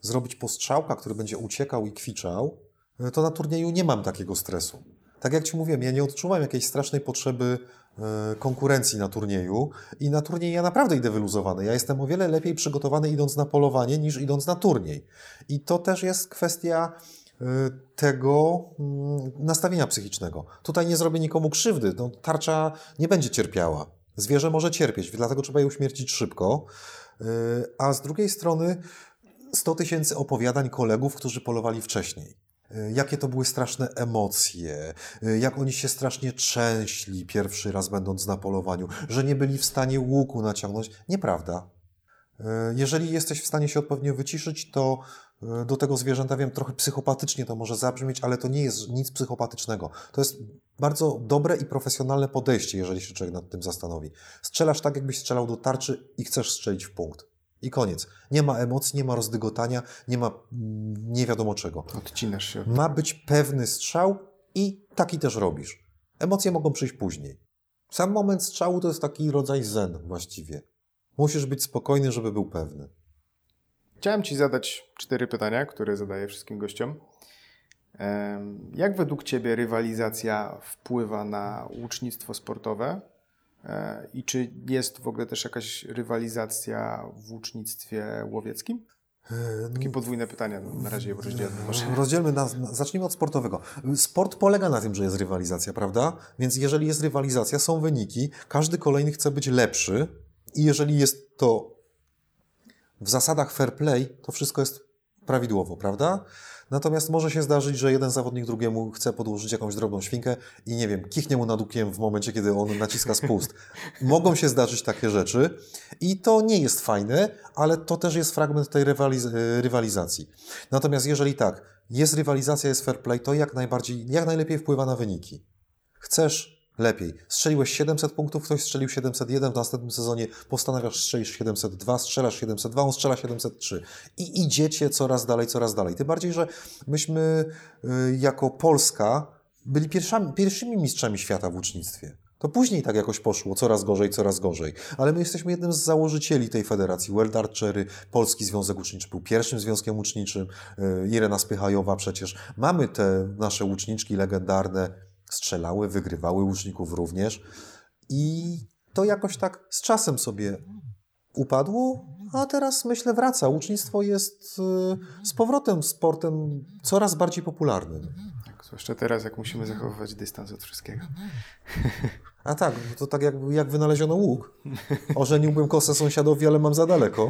zrobić postrzałka, który będzie uciekał i kwiczał, e, to na turnieju nie mam takiego stresu. Tak jak Ci mówiłem, ja nie odczuwam jakiejś strasznej potrzeby konkurencji na turnieju i na turniej ja naprawdę idę wyluzowany. Ja jestem o wiele lepiej przygotowany idąc na polowanie niż idąc na turniej. I to też jest kwestia tego mm, nastawienia psychicznego. Tutaj nie zrobię nikomu krzywdy. No, tarcza nie będzie cierpiała. Zwierzę może cierpieć, dlatego trzeba je uśmiercić szybko. E, A z drugiej strony 100 tysięcy opowiadań kolegów, którzy polowali wcześniej. E, Jakie to były straszne emocje, jak oni się strasznie trzęśli pierwszy raz będąc na polowaniu, że nie byli w stanie łuku naciągnąć. Nieprawda. Jeżeli jesteś w stanie się odpowiednio wyciszyć, to do tego zwierzęta, wiem, trochę psychopatycznie to może zabrzmieć, ale to nie jest nic psychopatycznego. To jest bardzo dobre i profesjonalne podejście, jeżeli się człowiek nad tym zastanowi. Strzelasz tak, jakbyś strzelał do tarczy i chcesz strzelić w punkt. I koniec. Nie ma emocji, nie ma rozdygotania, nie ma mm, nie wiadomo czego. Odcinasz się Ma być pewny strzał i taki też robisz. Emocje mogą przyjść później. Sam moment strzału to jest taki rodzaj zen właściwie. Musisz być spokojny, żeby był pewny. Chciałem Ci zadać cztery pytania, które zadaję wszystkim gościom. Jak według Ciebie rywalizacja wpływa na łucznictwo sportowe? E, I czy jest w ogóle też jakaś rywalizacja w łucznictwie łowieckim? Takie podwójne pytania, no, na razie je rozdzielmy może. Rozdzielmy, na, zacznijmy od sportowego. Sport polega na tym, że jest rywalizacja, prawda? Więc jeżeli jest rywalizacja, są wyniki, każdy kolejny chce być lepszy i jeżeli jest to w zasadach fair play, to wszystko jest prawidłowo, prawda? Natomiast może się zdarzyć, że jeden zawodnik drugiemu chce podłożyć jakąś drobną świnkę i nie wiem, kichnie mu nad ukiem w momencie, kiedy on naciska spust. Mogą się zdarzyć takie rzeczy i to nie jest fajne, ale to też jest fragment tej rywaliz- rywalizacji. Natomiast jeżeli tak, jest rywalizacja, jest fair play, to jak najbardziej, jak najlepiej wpływa na wyniki. Chcesz lepiej. Strzeliłeś 700 punktów, ktoś strzelił 701, w następnym sezonie postanawiasz strzelić 702, strzelasz 702, on strzela 703. I idziecie coraz dalej, coraz dalej. Tym bardziej, że myśmy y, jako Polska byli pierwszami, pierwszymi mistrzami świata w łucznictwie. To później tak jakoś poszło, coraz gorzej, coraz gorzej. Ale my jesteśmy jednym z założycieli tej federacji. World Archery, Polski Związek Łuczniczy był pierwszym związkiem łuczniczym. y, Irena Spychajowa przecież. Mamy te nasze łuczniczki legendarne, strzelały, wygrywały łuczników również. I to jakoś tak z czasem sobie upadło, a teraz myślę wraca. Łucznictwo jest y, z powrotem sportem coraz bardziej popularnym. Tak, zwłaszcza teraz, jak musimy zachowywać dystans od wszystkiego. A tak, to tak jak, jak wynaleziono łuk. Ożeniłbym kosę sąsiadowi, ale mam za daleko.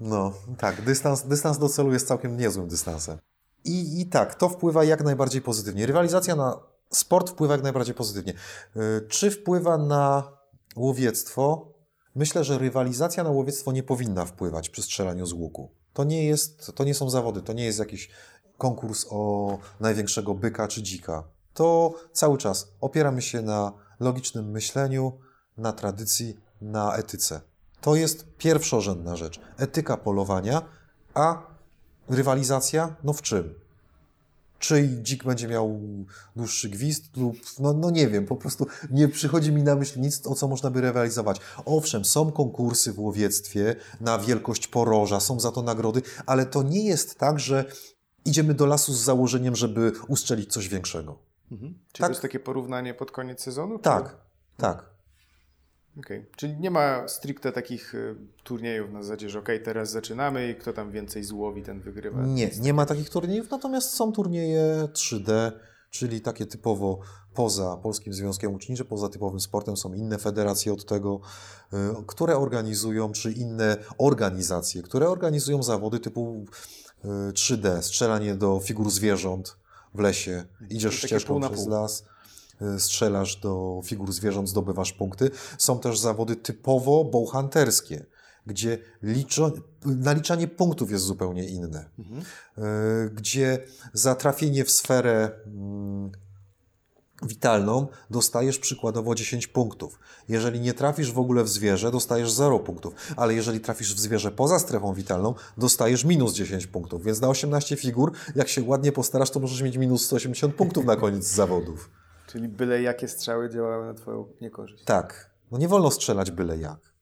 No, tak, dystans, dystans do celu jest całkiem niezłym dystansem. I, I tak, to wpływa jak najbardziej pozytywnie. Rywalizacja na sport wpływa jak najbardziej pozytywnie. Y, Czy wpływa na łowiectwo? Myślę, że rywalizacja na łowiectwo nie powinna wpływać przy strzelaniu z łuku. To nie, jest, to nie są zawody, to nie jest jakiś konkurs o największego byka czy dzika. To cały czas opieramy się na logicznym myśleniu, na tradycji, na etyce. To jest pierwszorzędna rzecz. Etyka polowania, a rywalizacja, no w czym? Czy dzik będzie miał dłuższy gwizd lub, no, no nie wiem, po prostu nie przychodzi mi na myśl nic, o co można by rywalizować. Owszem, są konkursy w łowiectwie na wielkość poroża, są za to nagrody, ale to nie jest tak, że idziemy do lasu z założeniem, żeby ustrzelić coś większego. Mhm. Czy tak? to jest takie porównanie pod koniec sezonu? Tak, czy... tak. Okay. Czyli nie ma stricte takich y, turniejów na zasadzie, że ok, teraz zaczynamy i kto tam więcej złowi, ten wygrywa. Nie, nie ma takich turniejów, natomiast są turnieje 3D, czyli takie typowo poza Polskim Związkiem Uczniczym, poza typowym sportem są inne federacje od tego, y, które organizują, czy inne organizacje, które organizują zawody typu 3D, y, strzelanie do figur zwierząt w lesie, idziesz ścieżką przez las Y, strzelasz do figur zwierząt, zdobywasz punkty. Są też zawody typowo bowhunterskie, gdzie liczo, naliczanie punktów jest zupełnie inne. Mhm. Y, gdzie za trafienie w sferę mm, witalną dostajesz przykładowo 10 punktów. Jeżeli nie trafisz w ogóle w zwierzę, dostajesz 0 punktów, ale jeżeli trafisz w zwierzę poza strefą witalną, dostajesz minus 10 punktów. Więc na 18 figur, jak się ładnie postarasz, to możesz mieć minus 180 punktów na koniec zawodów. Czyli byle jakie strzały działały na Twoją niekorzyść. Tak. No nie wolno strzelać byle jak.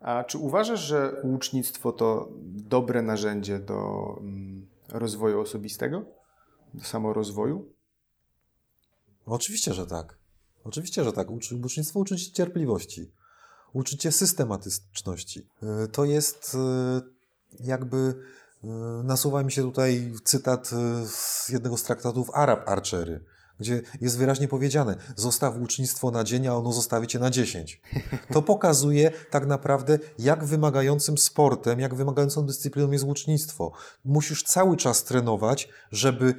A czy uważasz, że łucznictwo to dobre narzędzie do mm, rozwoju osobistego? Do samorozwoju? Oczywiście, że tak. Oczywiście, że tak. Łucznictwo uczy cię cierpliwości. Uczy cię systematyczności. Y, to jest y, jakby y, nasuwa mi się tutaj cytat z jednego z traktatów Arab Archery gdzie jest wyraźnie powiedziane, zostaw łucznictwo na dzień, a ono zostawi cię na dziesięć. To pokazuje tak naprawdę, jak wymagającym sportem, jak wymagającą dyscypliną jest łucznictwo. Musisz cały czas trenować, żeby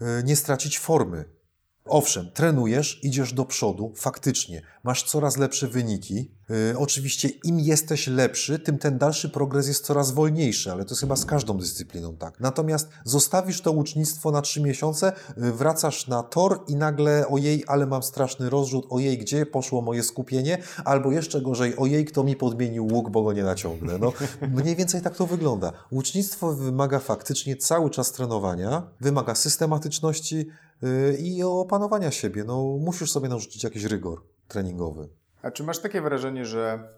e, nie stracić formy. Owszem, trenujesz, idziesz do przodu, faktycznie, masz coraz lepsze wyniki. Yy, oczywiście, im jesteś lepszy, tym ten dalszy progres jest coraz wolniejszy, ale to jest chyba z każdą dyscypliną tak. Natomiast zostawisz to łucznictwo na trzy miesiące, yy, wracasz na tor i nagle ojej, ale mam straszny rozrzut, ojej, gdzie poszło moje skupienie, albo jeszcze gorzej, ojej, kto mi podmienił łuk, bo go nie naciągnę. No, mniej więcej tak to wygląda. Łucznictwo wymaga faktycznie cały czas trenowania, wymaga systematyczności, i opanowania siebie. No, musisz sobie narzucić jakiś rygor treningowy. A czy masz takie wrażenie, że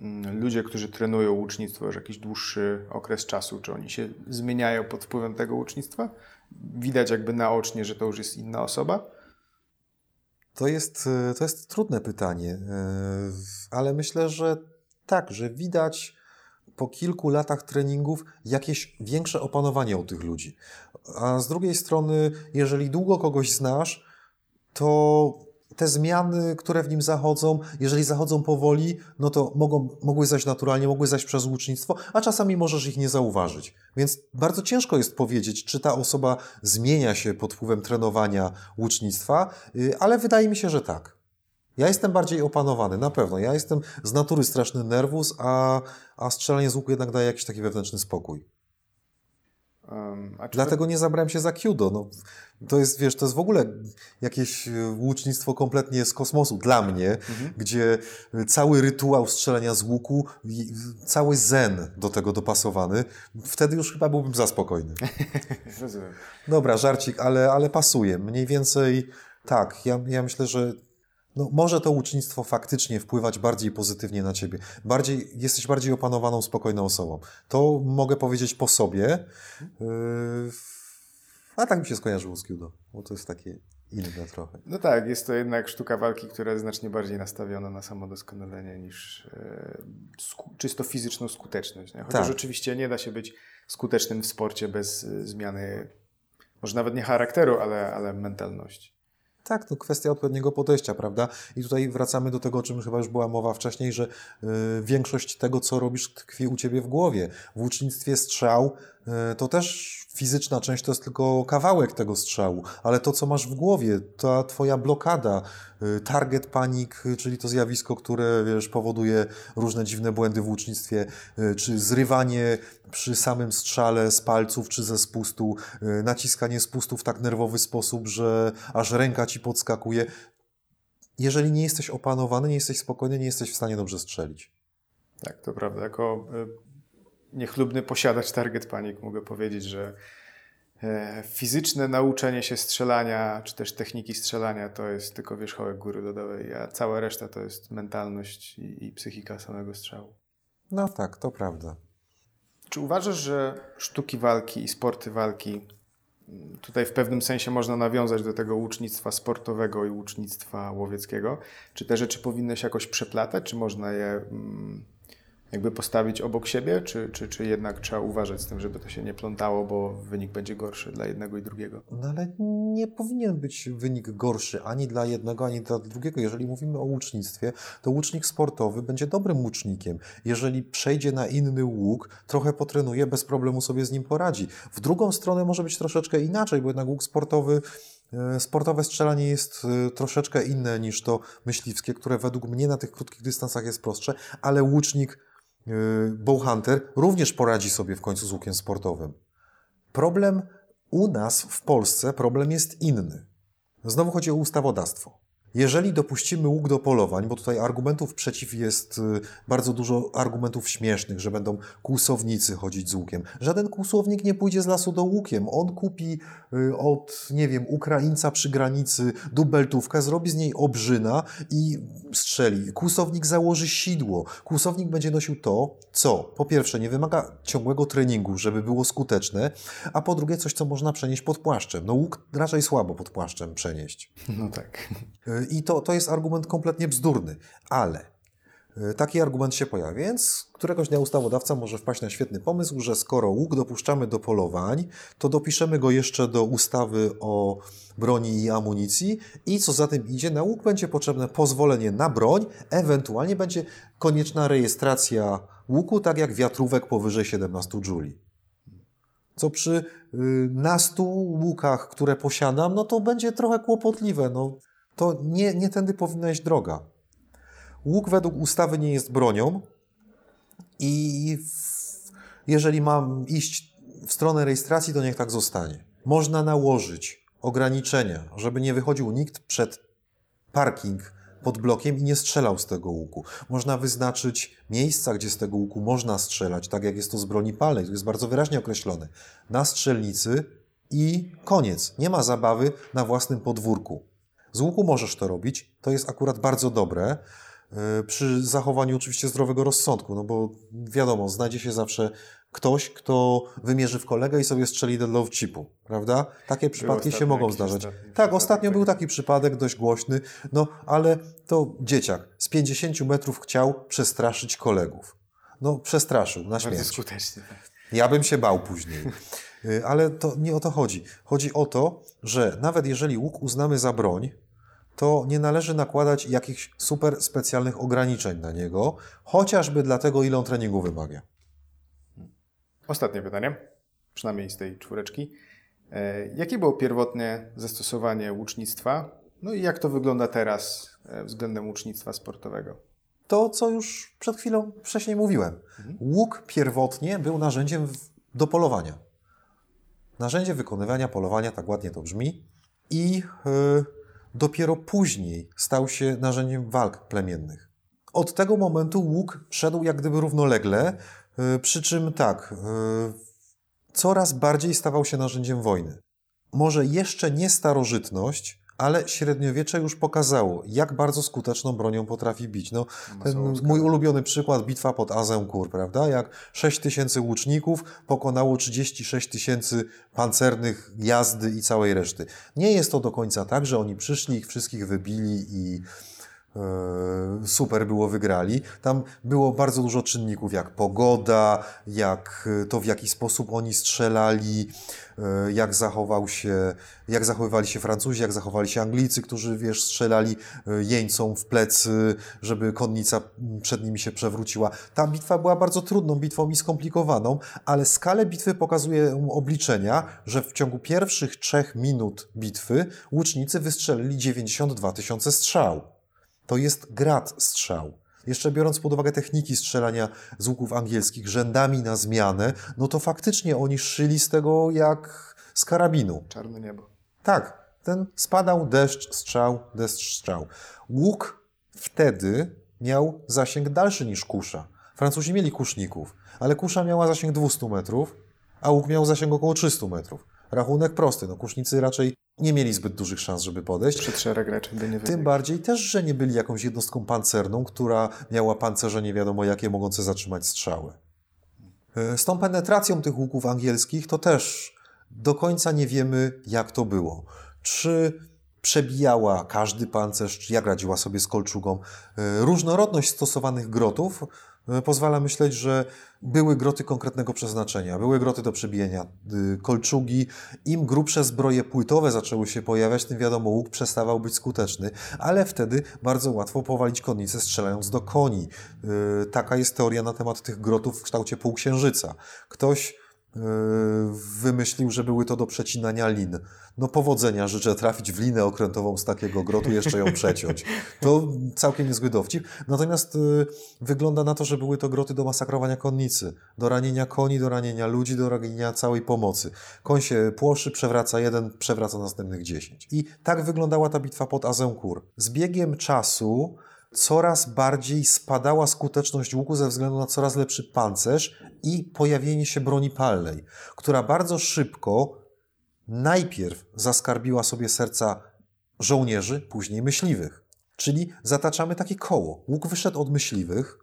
mm, ludzie, którzy trenują łucznictwo już jakiś dłuższy okres czasu, czy oni się zmieniają pod wpływem tego łucznictwa? Widać jakby naocznie, że to już jest inna osoba? To jest, y, to jest trudne pytanie, y, ale myślę, że tak, że widać po kilku latach treningów jakieś większe opanowanie u tych ludzi. A z drugiej strony, jeżeli długo kogoś znasz, to te zmiany, które w nim zachodzą, jeżeli zachodzą powoli, no to mogą, mogły zaś naturalnie, mogły zaś przez łucznictwo, a czasami możesz ich nie zauważyć. Więc bardzo ciężko jest powiedzieć, czy ta osoba zmienia się pod wpływem trenowania łucznictwa, y, ale wydaje mi się, że tak. Ja jestem bardziej opanowany, na pewno. Ja jestem z natury straszny nerwus, a, a strzelanie z łuku jednak daje jakiś taki wewnętrzny spokój. Um, Dlatego nie zabrałem się za Kyudo. No, to jest, wiesz, to jest w ogóle jakieś e, łucznictwo kompletnie z kosmosu dla mnie, mhm. gdzie cały rytuał strzelania z łuku, cały zen do tego dopasowany, wtedy już chyba byłbym za spokojny. Rozumiem. Dobra, żarcik, ale, ale pasuje. Mniej więcej tak, ja, ja myślę, że no, może to ucznictwo faktycznie wpływać bardziej pozytywnie na ciebie. Bardziej, jesteś bardziej opanowaną, spokojną osobą. To mogę powiedzieć po sobie. Yy, a tak mi się skojarzyło z Kyudo, bo to jest takie inne trochę. No tak, jest to jednak sztuka walki, która jest znacznie bardziej nastawiona na samodoskonalenie niż yy, czysto fizyczną skuteczność. Nie? Chociaż tak. oczywiście nie da się być skutecznym w sporcie bez yy, zmiany, może nawet nie charakteru, ale, ale mentalności. Tak, to kwestia odpowiedniego podejścia, prawda? I tutaj wracamy do tego, o czym chyba już była mowa wcześniej, że y, większość tego, co robisz, tkwi u ciebie w głowie. W ucznictwie strzał y, to też fizyczna część to jest tylko kawałek tego strzału, ale to, co masz w głowie, ta twoja blokada, y, target panic, czyli to zjawisko, które wiesz, powoduje różne dziwne błędy w łucznictwie, y, czy zrywanie przy samym strzale z palców czy ze spustu, y, naciskanie spustu w tak nerwowy sposób, że aż ręka ci podskakuje. Jeżeli nie jesteś opanowany, nie jesteś spokojny, nie jesteś w stanie dobrze strzelić. Tak, to prawda. Jako niechlubny posiadacz target panic mogę powiedzieć, że e, fizyczne nauczenie się strzelania, czy też techniki strzelania to jest tylko wierzchołek góry lodowej, a cała reszta to jest mentalność i, i psychika samego strzału. No tak, to prawda. Czy uważasz, że sztuki walki i sporty walki, mm, tutaj w pewnym sensie można nawiązać do tego łucznictwa sportowego i łucznictwa łowieckiego, czy te rzeczy powinny się jakoś przeplatać, czy można je mm, jakby postawić obok siebie, czy, czy, czy jednak trzeba uważać z tym, żeby to się nie plątało, bo wynik będzie gorszy dla jednego i drugiego? No ale nie powinien być wynik gorszy ani dla jednego, ani dla drugiego. Jeżeli mówimy o łucznictwie, to łucznik sportowy będzie dobrym łucznikiem. Jeżeli przejdzie na inny łuk, trochę potrenuje, bez problemu sobie z nim poradzi. W drugą stronę może być troszeczkę inaczej, bo jednak łuk sportowy e, Sportowe strzelanie jest e, troszeczkę inne niż to myśliwskie, które według mnie na tych krótkich dystansach jest prostsze, ale łucznik Bowhunter również poradzi sobie w końcu z łukiem sportowym. Problem u nas w Polsce, problem jest inny. Znowu chodzi o ustawodawstwo. Jeżeli dopuścimy łuk do polowań, bo tutaj argumentów przeciw jest y, bardzo dużo argumentów śmiesznych, że będą kłusownicy chodzić z łukiem. Żaden kłusownik nie pójdzie z lasu do łukiem. On kupi y, od, nie wiem, Ukraińca przy granicy dubeltówkę, zrobi z niej obrzyna i strzeli. Kłusownik założy sidło. Kłusownik będzie nosił to, co po pierwsze nie wymaga ciągłego treningu, żeby było skuteczne, a po drugie coś, co można przenieść pod płaszczem. No łuk raczej słabo pod płaszczem przenieść. No tak. Y, i to, to jest argument kompletnie bzdurny, ale e, taki argument się pojawia, więc któregoś dnia ustawodawca może wpaść na świetny pomysł, że skoro łuk dopuszczamy do polowań, to dopiszemy go jeszcze do ustawy o broni i amunicji i co za tym idzie, na łuk będzie potrzebne pozwolenie na broń, ewentualnie będzie konieczna rejestracja łuku, tak jak wiatrówek powyżej 17 juli. Co przy y, nastu łukach, które posiadam, no to będzie trochę kłopotliwe. No, to nie, nie tędy powinna iść droga. Łuk według ustawy nie jest bronią i jeżeli mam iść w stronę rejestracji, to niech tak zostanie. Można nałożyć ograniczenia, żeby nie wychodził nikt przed parking pod blokiem i nie strzelał z tego łuku. Można wyznaczyć miejsca, gdzie z tego łuku można strzelać, tak jak jest to z broni palnej, to jest bardzo wyraźnie określone. Na strzelnicy i koniec. Nie ma zabawy na własnym podwórku. Z łuku możesz to robić, to jest akurat bardzo dobre, e, przy zachowaniu oczywiście zdrowego rozsądku, no bo wiadomo, znajdzie się zawsze ktoś, kto wymierzy w kolegę i sobie strzeli do love chipu, prawda? Takie przypadki się mogą zdarzać. Tak, ostatnio był taki przypadek dość głośny, no ale to dzieciak z 50 metrów chciał przestraszyć kolegów. No, przestraszył na śmierć. Bardzo skutecznie. Tak. Ja bym się bał później. E, ale to nie o to chodzi. Chodzi o to, że nawet jeżeli łuk uznamy za broń, to nie należy nakładać jakichś super specjalnych ograniczeń na niego, chociażby dlatego, ile on treningu wymaga. Ostatnie pytanie, przynajmniej z tej czwóreczki. E, jakie było pierwotne zastosowanie łucznictwa? No i jak to wygląda teraz e, względem łucznictwa sportowego? To, co już przed chwilą wcześniej mówiłem. Mhm. Łuk pierwotnie był narzędziem do polowania. Narzędzie wykonywania polowania, tak ładnie to brzmi. I yy, dopiero później stał się narzędziem walk plemiennych. Od tego momentu łuk szedł jak gdyby równolegle, y, przy czym tak, y, coraz bardziej stawał się narzędziem wojny. Może jeszcze nie starożytność, ale średniowiecze już pokazało, jak bardzo skuteczną bronią potrafi bić. No, ten mój ulubiony przykład, bitwa pod Azincourt, prawda? Jak 6 tysięcy łuczników pokonało 36 tysięcy pancernych jazdy i całej reszty. Nie jest to do końca tak, że oni przyszli, ich wszystkich wybili i super było wygrali. Tam było bardzo dużo czynników, jak pogoda, jak to w jaki sposób oni strzelali, e, jak zachował się, jak zachowywali się Francuzi, jak zachowali się Anglicy, którzy wiesz, strzelali e, jeńcom w plecy, żeby konnica przed nimi się przewróciła. Ta bitwa była bardzo trudną bitwą i skomplikowaną, ale skalę bitwy pokazuje obliczenia, że w ciągu pierwszych trzech minut bitwy łucznicy wystrzelili 92 tysiące strzał. To jest grad strzał. Jeszcze biorąc pod uwagę techniki strzelania z łuków angielskich rzędami na zmianę, no to faktycznie oni szyli z tego jak z karabinu. Czarne niebo. Tak, ten spadał deszcz, strzał, deszcz, strzał. Łuk wtedy miał zasięg dalszy niż kusza. Francuzi mieli kuszników, ale kusza miała zasięg 200 metrów, a łuk miał zasięg około 300 metrów. Rachunek prosty, no kusznicy raczej nie mieli zbyt dużych szans, żeby podejść. Przed szereg raczej by nie wybiegł. Tym bardziej też, że nie byli jakąś jednostką pancerną, która miała pancerze nie wiadomo jakie, mogące zatrzymać strzały. E, z tą penetracją tych łuków angielskich to też do końca nie wiemy, jak to było. Czy przebijała każdy pancerz, czy jak radziła sobie z kolczugą. E, różnorodność stosowanych grotów pozwala myśleć, że były groty konkretnego przeznaczenia, były groty do przebijania y, kolczugi. Im grubsze zbroje płytowe zaczęły się pojawiać, tym wiadomo, łuk przestawał być skuteczny, ale wtedy bardzo łatwo powalić konnicę strzelając do koni. Y, taka jest teoria na temat tych grotów w kształcie półksiężyca. Ktoś wymyślił, że były to do przecinania lin. No powodzenia, życzę trafić w linę okrętową z takiego grotu, jeszcze ją przeciąć. To całkiem niezły dowcip. Natomiast y, wygląda na to, że były to groty do masakrowania konnicy, do ranienia koni, do ranienia ludzi, do ranienia całej pomocy. Koń się płoszy, przewraca jeden, przewraca następnych dziesięć. I tak wyglądała ta bitwa pod Azincourt. Z biegiem czasu coraz bardziej spadała skuteczność łuku ze względu na coraz lepszy pancerz i pojawienie się broni palnej, która bardzo szybko najpierw zaskarbiła sobie serca żołnierzy, później myśliwych. Czyli zataczamy takie koło. Łuk wyszedł od myśliwych,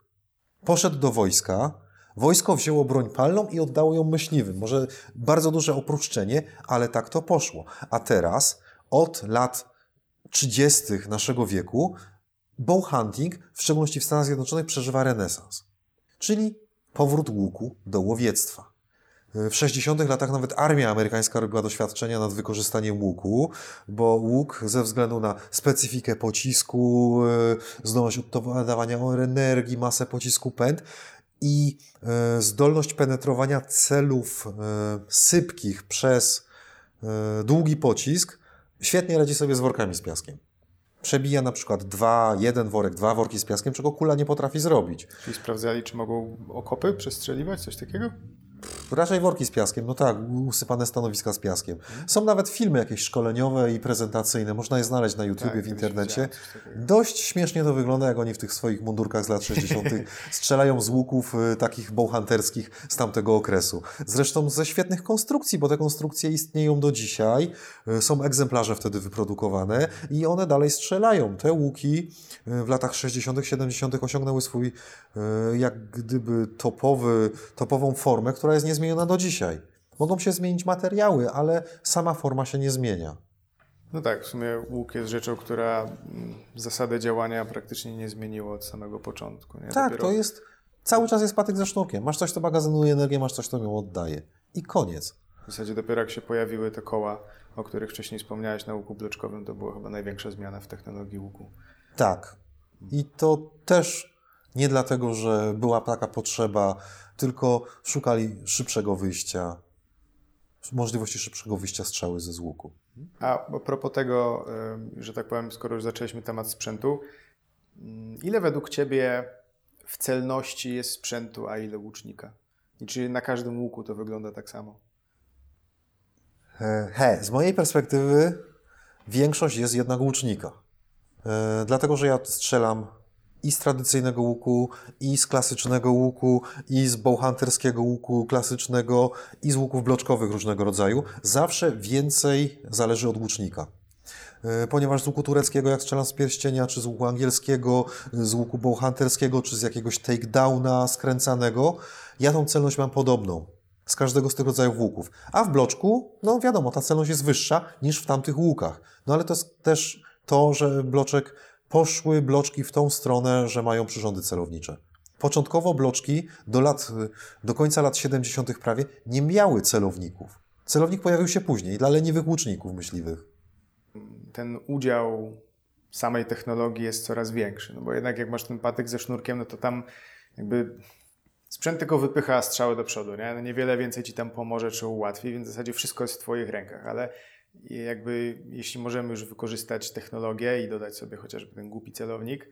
poszedł do wojska, wojsko wzięło broń palną i oddało ją myśliwym. Może bardzo duże opuszczenie, ale tak to poszło. A teraz, od lat 30. naszego wieku, bow hunting, w szczególności w Stanach Zjednoczonych, przeżywa renesans. Czyli powrót łuku do łowiectwa. W 60. latach nawet armia amerykańska robiła doświadczenia nad wykorzystaniem łuku, bo łuk ze względu na specyfikę pocisku, e, zdolność oddawania energii, masę pocisku pęd i e, zdolność penetrowania celów e, sypkich przez długi pocisk, świetnie radzi sobie z workami z piaskiem przebija na przykład dwa, jeden worek, dwa worki z piaskiem, czego kula nie potrafi zrobić. Czyli sprawdzali, czy mogą okopy przestrzeliwać, coś takiego? Raczej worki z piaskiem, no tak, usypane stanowiska z piaskiem. Są nawet filmy jakieś szkoleniowe i prezentacyjne, można je znaleźć na YouTubie, tak, w internecie. Dość śmiesznie to wygląda, jak oni w tych swoich mundurkach z lat 60. strzelają z łuków y, takich bowhunterskich z tamtego okresu. Zresztą ze świetnych konstrukcji, bo te konstrukcje istnieją do dzisiaj, y, są egzemplarze wtedy wyprodukowane i one dalej strzelają. Te łuki y, w latach 60., 70. osiągnęły swój jak gdyby topowy, topową formę, która jest niezmieniona do dzisiaj. Mogą się zmienić materiały, ale sama forma się nie zmienia. No tak, w sumie łuk jest rzeczą, która mm, zasadę działania praktycznie nie zmieniło od samego początku. Nie? Tak, Dopiero... to jest, cały czas jest patyk ze sznurkiem. Masz coś, co magazynuje energię, masz coś, co ją oddaje. I koniec. W zasadzie dopiero jak się pojawiły te koła, o których wcześniej wspomniałeś na łuku bloczkowym, to była chyba największa zmiana w technologii łuku. Tak. I to też nie dlatego, że była taka potrzeba tylko szukali szybszego wyjścia, możliwości szybszego wyjścia strzały ze złuku. A propos tego, że tak powiem, skoro już zaczęliśmy temat sprzętu, mm, ile według Ciebie w celności jest sprzętu, a ile łucznika? I czy na każdym łuku to wygląda tak samo? E, he, z mojej perspektywy większość jest jednak łucznika. E, dlatego, że ja strzelam i z tradycyjnego łuku, i z klasycznego łuku, i z bowhunterskiego łuku klasycznego, i z łuków bloczkowych różnego rodzaju. Zawsze więcej zależy od łucznika. E, ponieważ z łuku tureckiego, jak strzelam z pierścienia, czy z łuku angielskiego, z łuku bowhunterskiego, czy z jakiegoś takedowna skręcanego, ja tą celność mam podobną z każdego z tych rodzajów łuków. A w bloczku, no wiadomo, ta celność jest wyższa niż w tamtych łukach. No ale to jest też to, że bloczek poszły bloczki w tą stronę, że mają przyrządy celownicze. Początkowo bloczki do, lat, do końca lat 70. prawie nie miały celowników. Celownik pojawił się później dla leniwych łuczników myśliwych. Ten udział samej technologii jest coraz większy, no bo jednak jak masz ten patyk ze sznurkiem, no to tam jakby sprzęt tylko wypycha strzały do przodu, nie? No niewiele więcej ci tam pomoże czy ułatwi, więc w zasadzie wszystko jest w twoich rękach, ale jakby jeśli możemy już wykorzystać technologię i dodać sobie chociażby ten głupi celownik,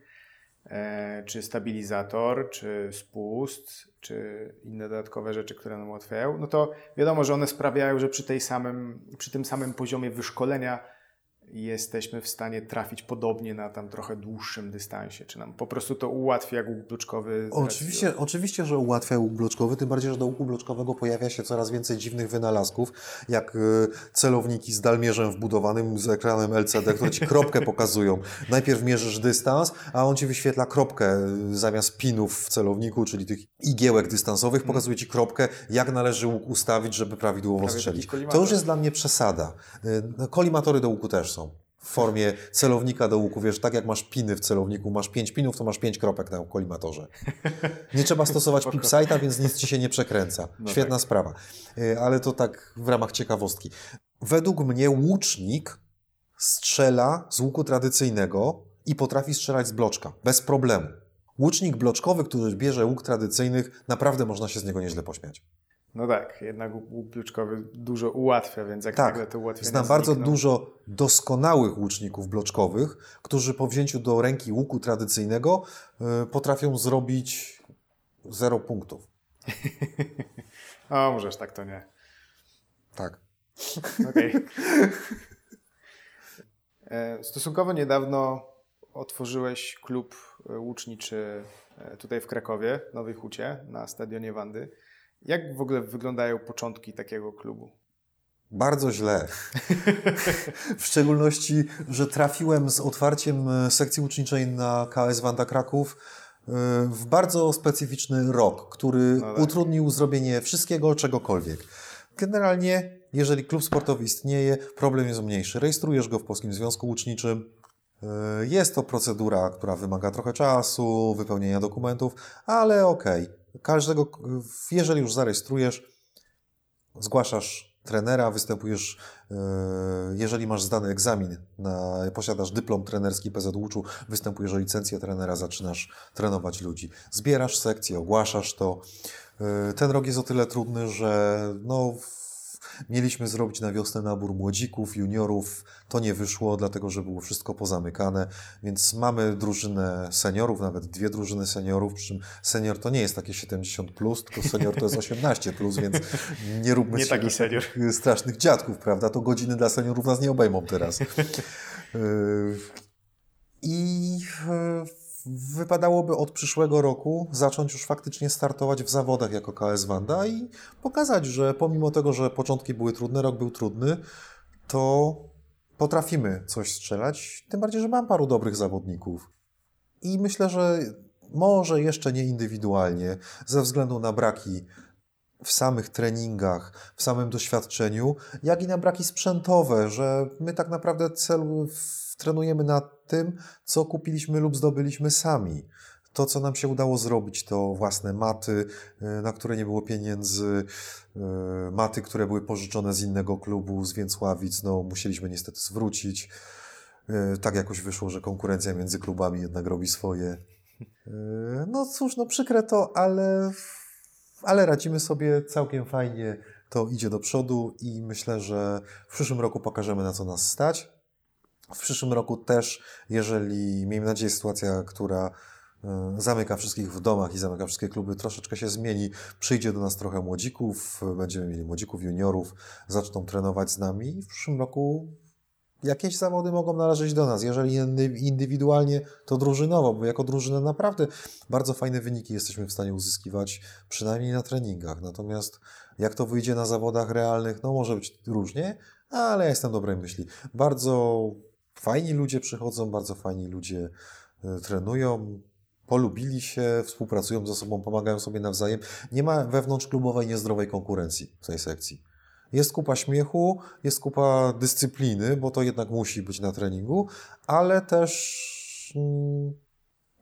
e, czy stabilizator, czy spust, czy inne dodatkowe rzeczy, które nam ułatwiają, no to wiadomo, że one sprawiają, że przy, tej samym, przy tym samym poziomie wyszkolenia jesteśmy w stanie trafić podobnie na tam trochę dłuższym dystansie? Czy nam po prostu to ułatwia łuk bloczkowy? Oczywiście, oczywiście, że ułatwia łuk bloczkowy, tym bardziej, że do łuku bloczkowego pojawia się coraz więcej dziwnych wynalazków, jak e, celowniki z dalmierzem wbudowanym z ekranem LCD, które Ci kropkę pokazują. Najpierw mierzysz dystans, a on Ci wyświetla kropkę e, zamiast pinów w celowniku, czyli tych igiełek dystansowych, hmm. pokazuje Ci kropkę, jak należy łuk ustawić, żeby prawidłowo Prawie strzelić. To już jest dla mnie przesada. E, kolimatory do łuku też są w formie celownika do łuku. Wiesz, tak jak masz piny w celowniku, masz pięć pinów, to masz pięć kropek na kolimatorze. Nie trzeba stosować pipsajta, więc nic ci się nie przekręca. No Świetna tak. sprawa. Y, ale to tak w ramach ciekawostki. Według mnie łucznik strzela z łuku tradycyjnego i potrafi strzelać z bloczka. Bez problemu. Łucznik bloczkowy, który bierze łuk tradycyjnych, naprawdę można się z niego nieźle pośmiać. No tak, jednak łuk bloczkowy dużo ułatwia, więc jak tak, nagle to ułatwienie Znam bardzo dużo doskonałych łuczników bloczkowych, którzy po wzięciu do ręki łuku tradycyjnego y, potrafią zrobić zero punktów. o, możesz tak to nie. Tak. Okej. Okay. E, stosunkowo niedawno otworzyłeś klub e, łuczniczy e, tutaj w Krakowie, Nowej Hucie, na stadionie Wandy. Jak w ogóle wyglądają początki takiego klubu? Bardzo źle. w szczególności, że trafiłem z otwarciem e, sekcji uczniczej na KS Wanda Kraków e, w bardzo specyficzny rok, który no tak. utrudnił zrobienie wszystkiego, czegokolwiek. Generalnie, jeżeli klub sportowy istnieje, problem jest mniejszy. Rejestrujesz go w Polskim Związku Łuczniczym. E, jest to procedura, która wymaga trochę czasu, wypełnienia dokumentów, ale okej. Okay każdego, jeżeli już zarejestrujesz, zgłaszasz trenera, występujesz, e, jeżeli masz zdany egzamin, na, posiadasz dyplom trenerski PZ Łuczu, występujesz o licencję trenera, zaczynasz trenować ludzi. Zbierasz sekcję, ogłaszasz to. E, ten rok jest o tyle trudny, że no, Mieliśmy zrobić na wiosnę nabór młodzików, juniorów. To nie wyszło, dlatego że było wszystko pozamykane, więc mamy drużynę seniorów, nawet dwie drużyny seniorów, przy czym senior to nie jest takie 70, plus, tylko senior to jest 18, plus, więc nie róbmy nie taki senior. strasznych dziadków, prawda? To godziny dla seniorów nas nie obejmą teraz. Yy, I wypadałoby od przyszłego roku zacząć już faktycznie startować w zawodach jako KS Wanda i pokazać, że pomimo tego, że początki były trudne, rok był trudny, to potrafimy coś strzelać. Tym bardziej, że mam paru dobrych zawodników. I myślę, że może jeszcze nie indywidualnie, ze względu na braki w samych treningach, w samym doświadczeniu, jak i na braki sprzętowe, że my tak naprawdę celu trenujemy na tym, co kupiliśmy lub zdobyliśmy sami. To, co nam się udało zrobić, to własne maty, e, na które nie było pieniędzy, e, maty, które były pożyczone z innego klubu, z Więcławic, no musieliśmy niestety zwrócić. E, tak jakoś wyszło, że konkurencja między klubami jednak robi swoje. No cóż, no przykre to, ale, ale radzimy sobie całkiem fajnie. To idzie do przodu i myślę, że w przyszłym roku pokażemy na co nas stać. W przyszłym roku też, jeżeli, miejmy nadzieję, sytuacja, która e, zamyka wszystkich w domach i zamyka wszystkie kluby, troszeczkę się zmieni. Przyjdzie do nas trochę młodzików, będziemy mieli młodzików, juniorów, zaczną trenować z nami i w przyszłym roku jakieś zawody mogą należeć do nas. Jeżeli indywidualnie, to drużynowo, bo jako drużyna naprawdę bardzo fajne wyniki jesteśmy w stanie uzyskiwać, przynajmniej na treningach. Natomiast jak to wyjdzie na zawodach realnych, no może być różnie, ale ja jestem dobrej myśli. Bardzo fajni ludzie przychodzą, bardzo fajni ludzie e, trenują, polubili się, współpracują ze sobą, pomagają sobie nawzajem. Nie ma wewnątrzklubowej niezdrowej konkurencji w tej sekcji. Jest kupa śmiechu, jest kupa dyscypliny, bo to jednak musi być na treningu, ale też mm,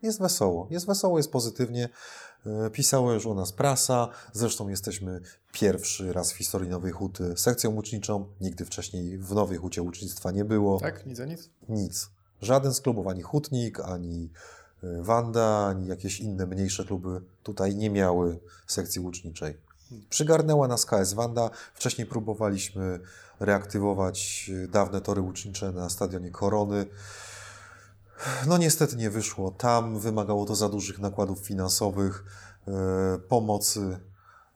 jest wesoło. Jest wesoło, jest pozytywnie. E, pisała już o nas prasa. Zresztą jesteśmy pierwszy raz w historii Nowej Huty sekcją łuczniczą. Nigdy wcześniej w Nowej Hucie łucznictwa nie było. Tak? Nic za nic? Nic. Żaden z klubów, ani Hutnik, ani e, Wanda, ani jakieś inne mniejsze kluby tutaj nie miały sekcji łuczniczej. Przygarnęła nas KS Wanda. Wcześniej próbowaliśmy reaktywować e, dawne tory łucznicze na stadionie Korony. No niestety nie wyszło. Tam wymagało to za dużych nakładów finansowych, e, pomocy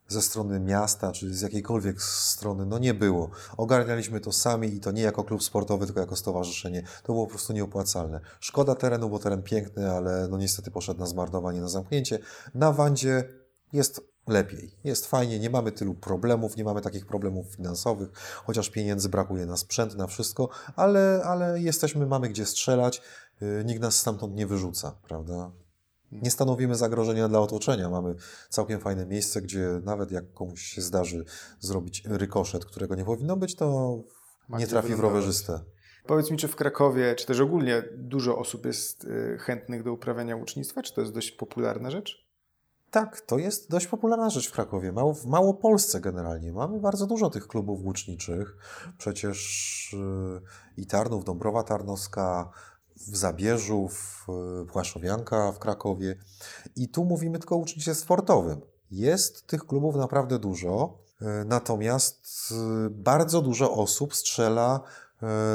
ze strony miasta, czy z jakiejkolwiek strony, no nie było. Ogarnialiśmy to sami i to nie jako klub sportowy, tylko jako stowarzyszenie. To było po prostu nieopłacalne. Szkoda terenu, bo teren piękny, ale no niestety poszedł na zmarnowanie, na zamknięcie. Na Wandzie jest lepiej. Jest fajnie, nie mamy tylu problemów, nie mamy takich problemów finansowych, chociaż pieniędzy brakuje na sprzęt, na wszystko, ale, ale jesteśmy, mamy gdzie strzelać, yy, nikt nas stamtąd nie wyrzuca, prawda? Nie stanowimy zagrożenia dla otoczenia. Mamy całkiem fajne miejsce, gdzie nawet jak komuś się zdarzy zrobić rykoszet, którego nie powinno być, to nie trafi w rowerzystę. Powiedz mi, czy w Krakowie, czy też ogólnie dużo osób jest y, chętnych do uprawiania łucznictwa? Czy to jest dość popularna rzecz? Tak, to jest dość popularna rzecz w Krakowie. Mało, w Małopolsce generalnie. Mamy bardzo dużo tych klubów łuczniczych. Przecież yy, i Tarnów, Dąbrowa Tarnowska, w Zabierzu, w Płaszowianka w Krakowie. I tu mówimy tylko o łucznictwie sportowym. Jest tych klubów naprawdę dużo, yy, natomiast bardzo dużo osób strzela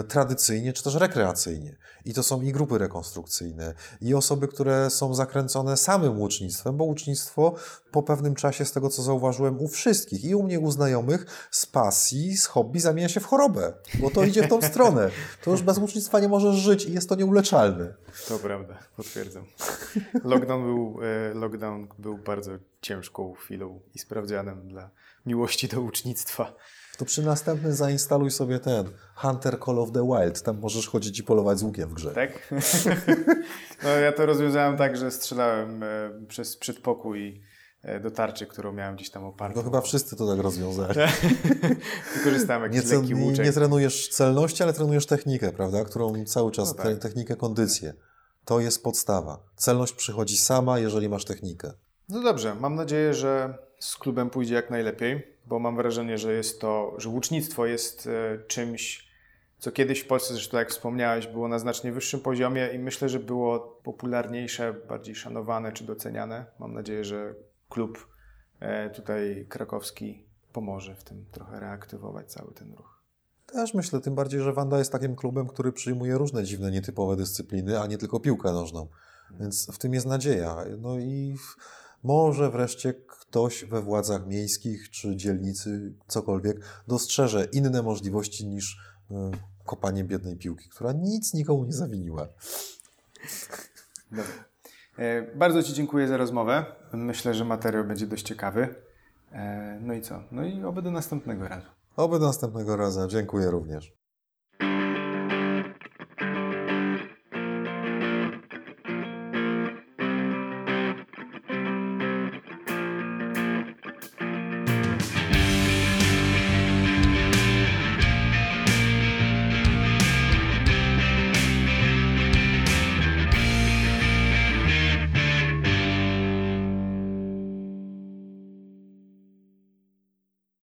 tradycyjnie czy też rekreacyjnie. I to są i grupy rekonstrukcyjne, i osoby, które są zakręcone samym łucznictwem, bo łucznictwo po pewnym czasie, z tego co zauważyłem u wszystkich, i u mnie, u znajomych, z pasji, z hobby zamienia się w chorobę, bo to idzie w tą stronę. To już bez łucznictwa nie możesz żyć i jest to nieuleczalne. To prawda, potwierdzam. Lockdown był, e, lockdown był bardzo ciężką chwilą i sprawdzianem dla miłości do łucznictwa. To przy następnym zainstaluj sobie ten Hunter Call of the Wild. Tam możesz chodzić i polować z łukiem w grze. Tak? No ja to rozwiązałem tak, że strzelałem e, przez przedpokój e, do tarczy, którą miałem gdzieś tam opartą. No chyba wszyscy to tak rozwiązali. Wykorzystałem Nie, jakiś cel, lekki nie, łuczek. nie trenujesz celności, ale trenujesz technikę, prawda? Którą cały czas, No tak. te, technikę, kondycję. To jest podstawa. Celność przychodzi sama, jeżeli masz technikę. No dobrze, mam nadzieję, że z klubem pójdzie jak najlepiej, bo mam wrażenie, że jest to, że łucznictwo jest e, czymś, co kiedyś w Polsce, zresztą jak wspomniałeś, było na znacznie wyższym poziomie i myślę, że było popularniejsze, bardziej szanowane czy doceniane. Mam nadzieję, że klub e, tutaj krakowski pomoże w tym trochę reaktywować cały ten ruch. Też myślę, tym bardziej, że Wanda jest takim klubem, który przyjmuje różne dziwne, nietypowe dyscypliny, a nie tylko piłkę nożną. Więc w tym jest nadzieja. No i w- może wreszcie ktoś we władzach miejskich czy dzielnicy, cokolwiek, dostrzeże inne możliwości niż y, kopanie biednej piłki, która nic nikomu nie zawiniła. Dobra. E, Bardzo Ci dziękuję za rozmowę. Myślę, że materiał będzie dość ciekawy. E, No i co? No i oby do następnego razu. Oby do następnego razu. Dziękuję również.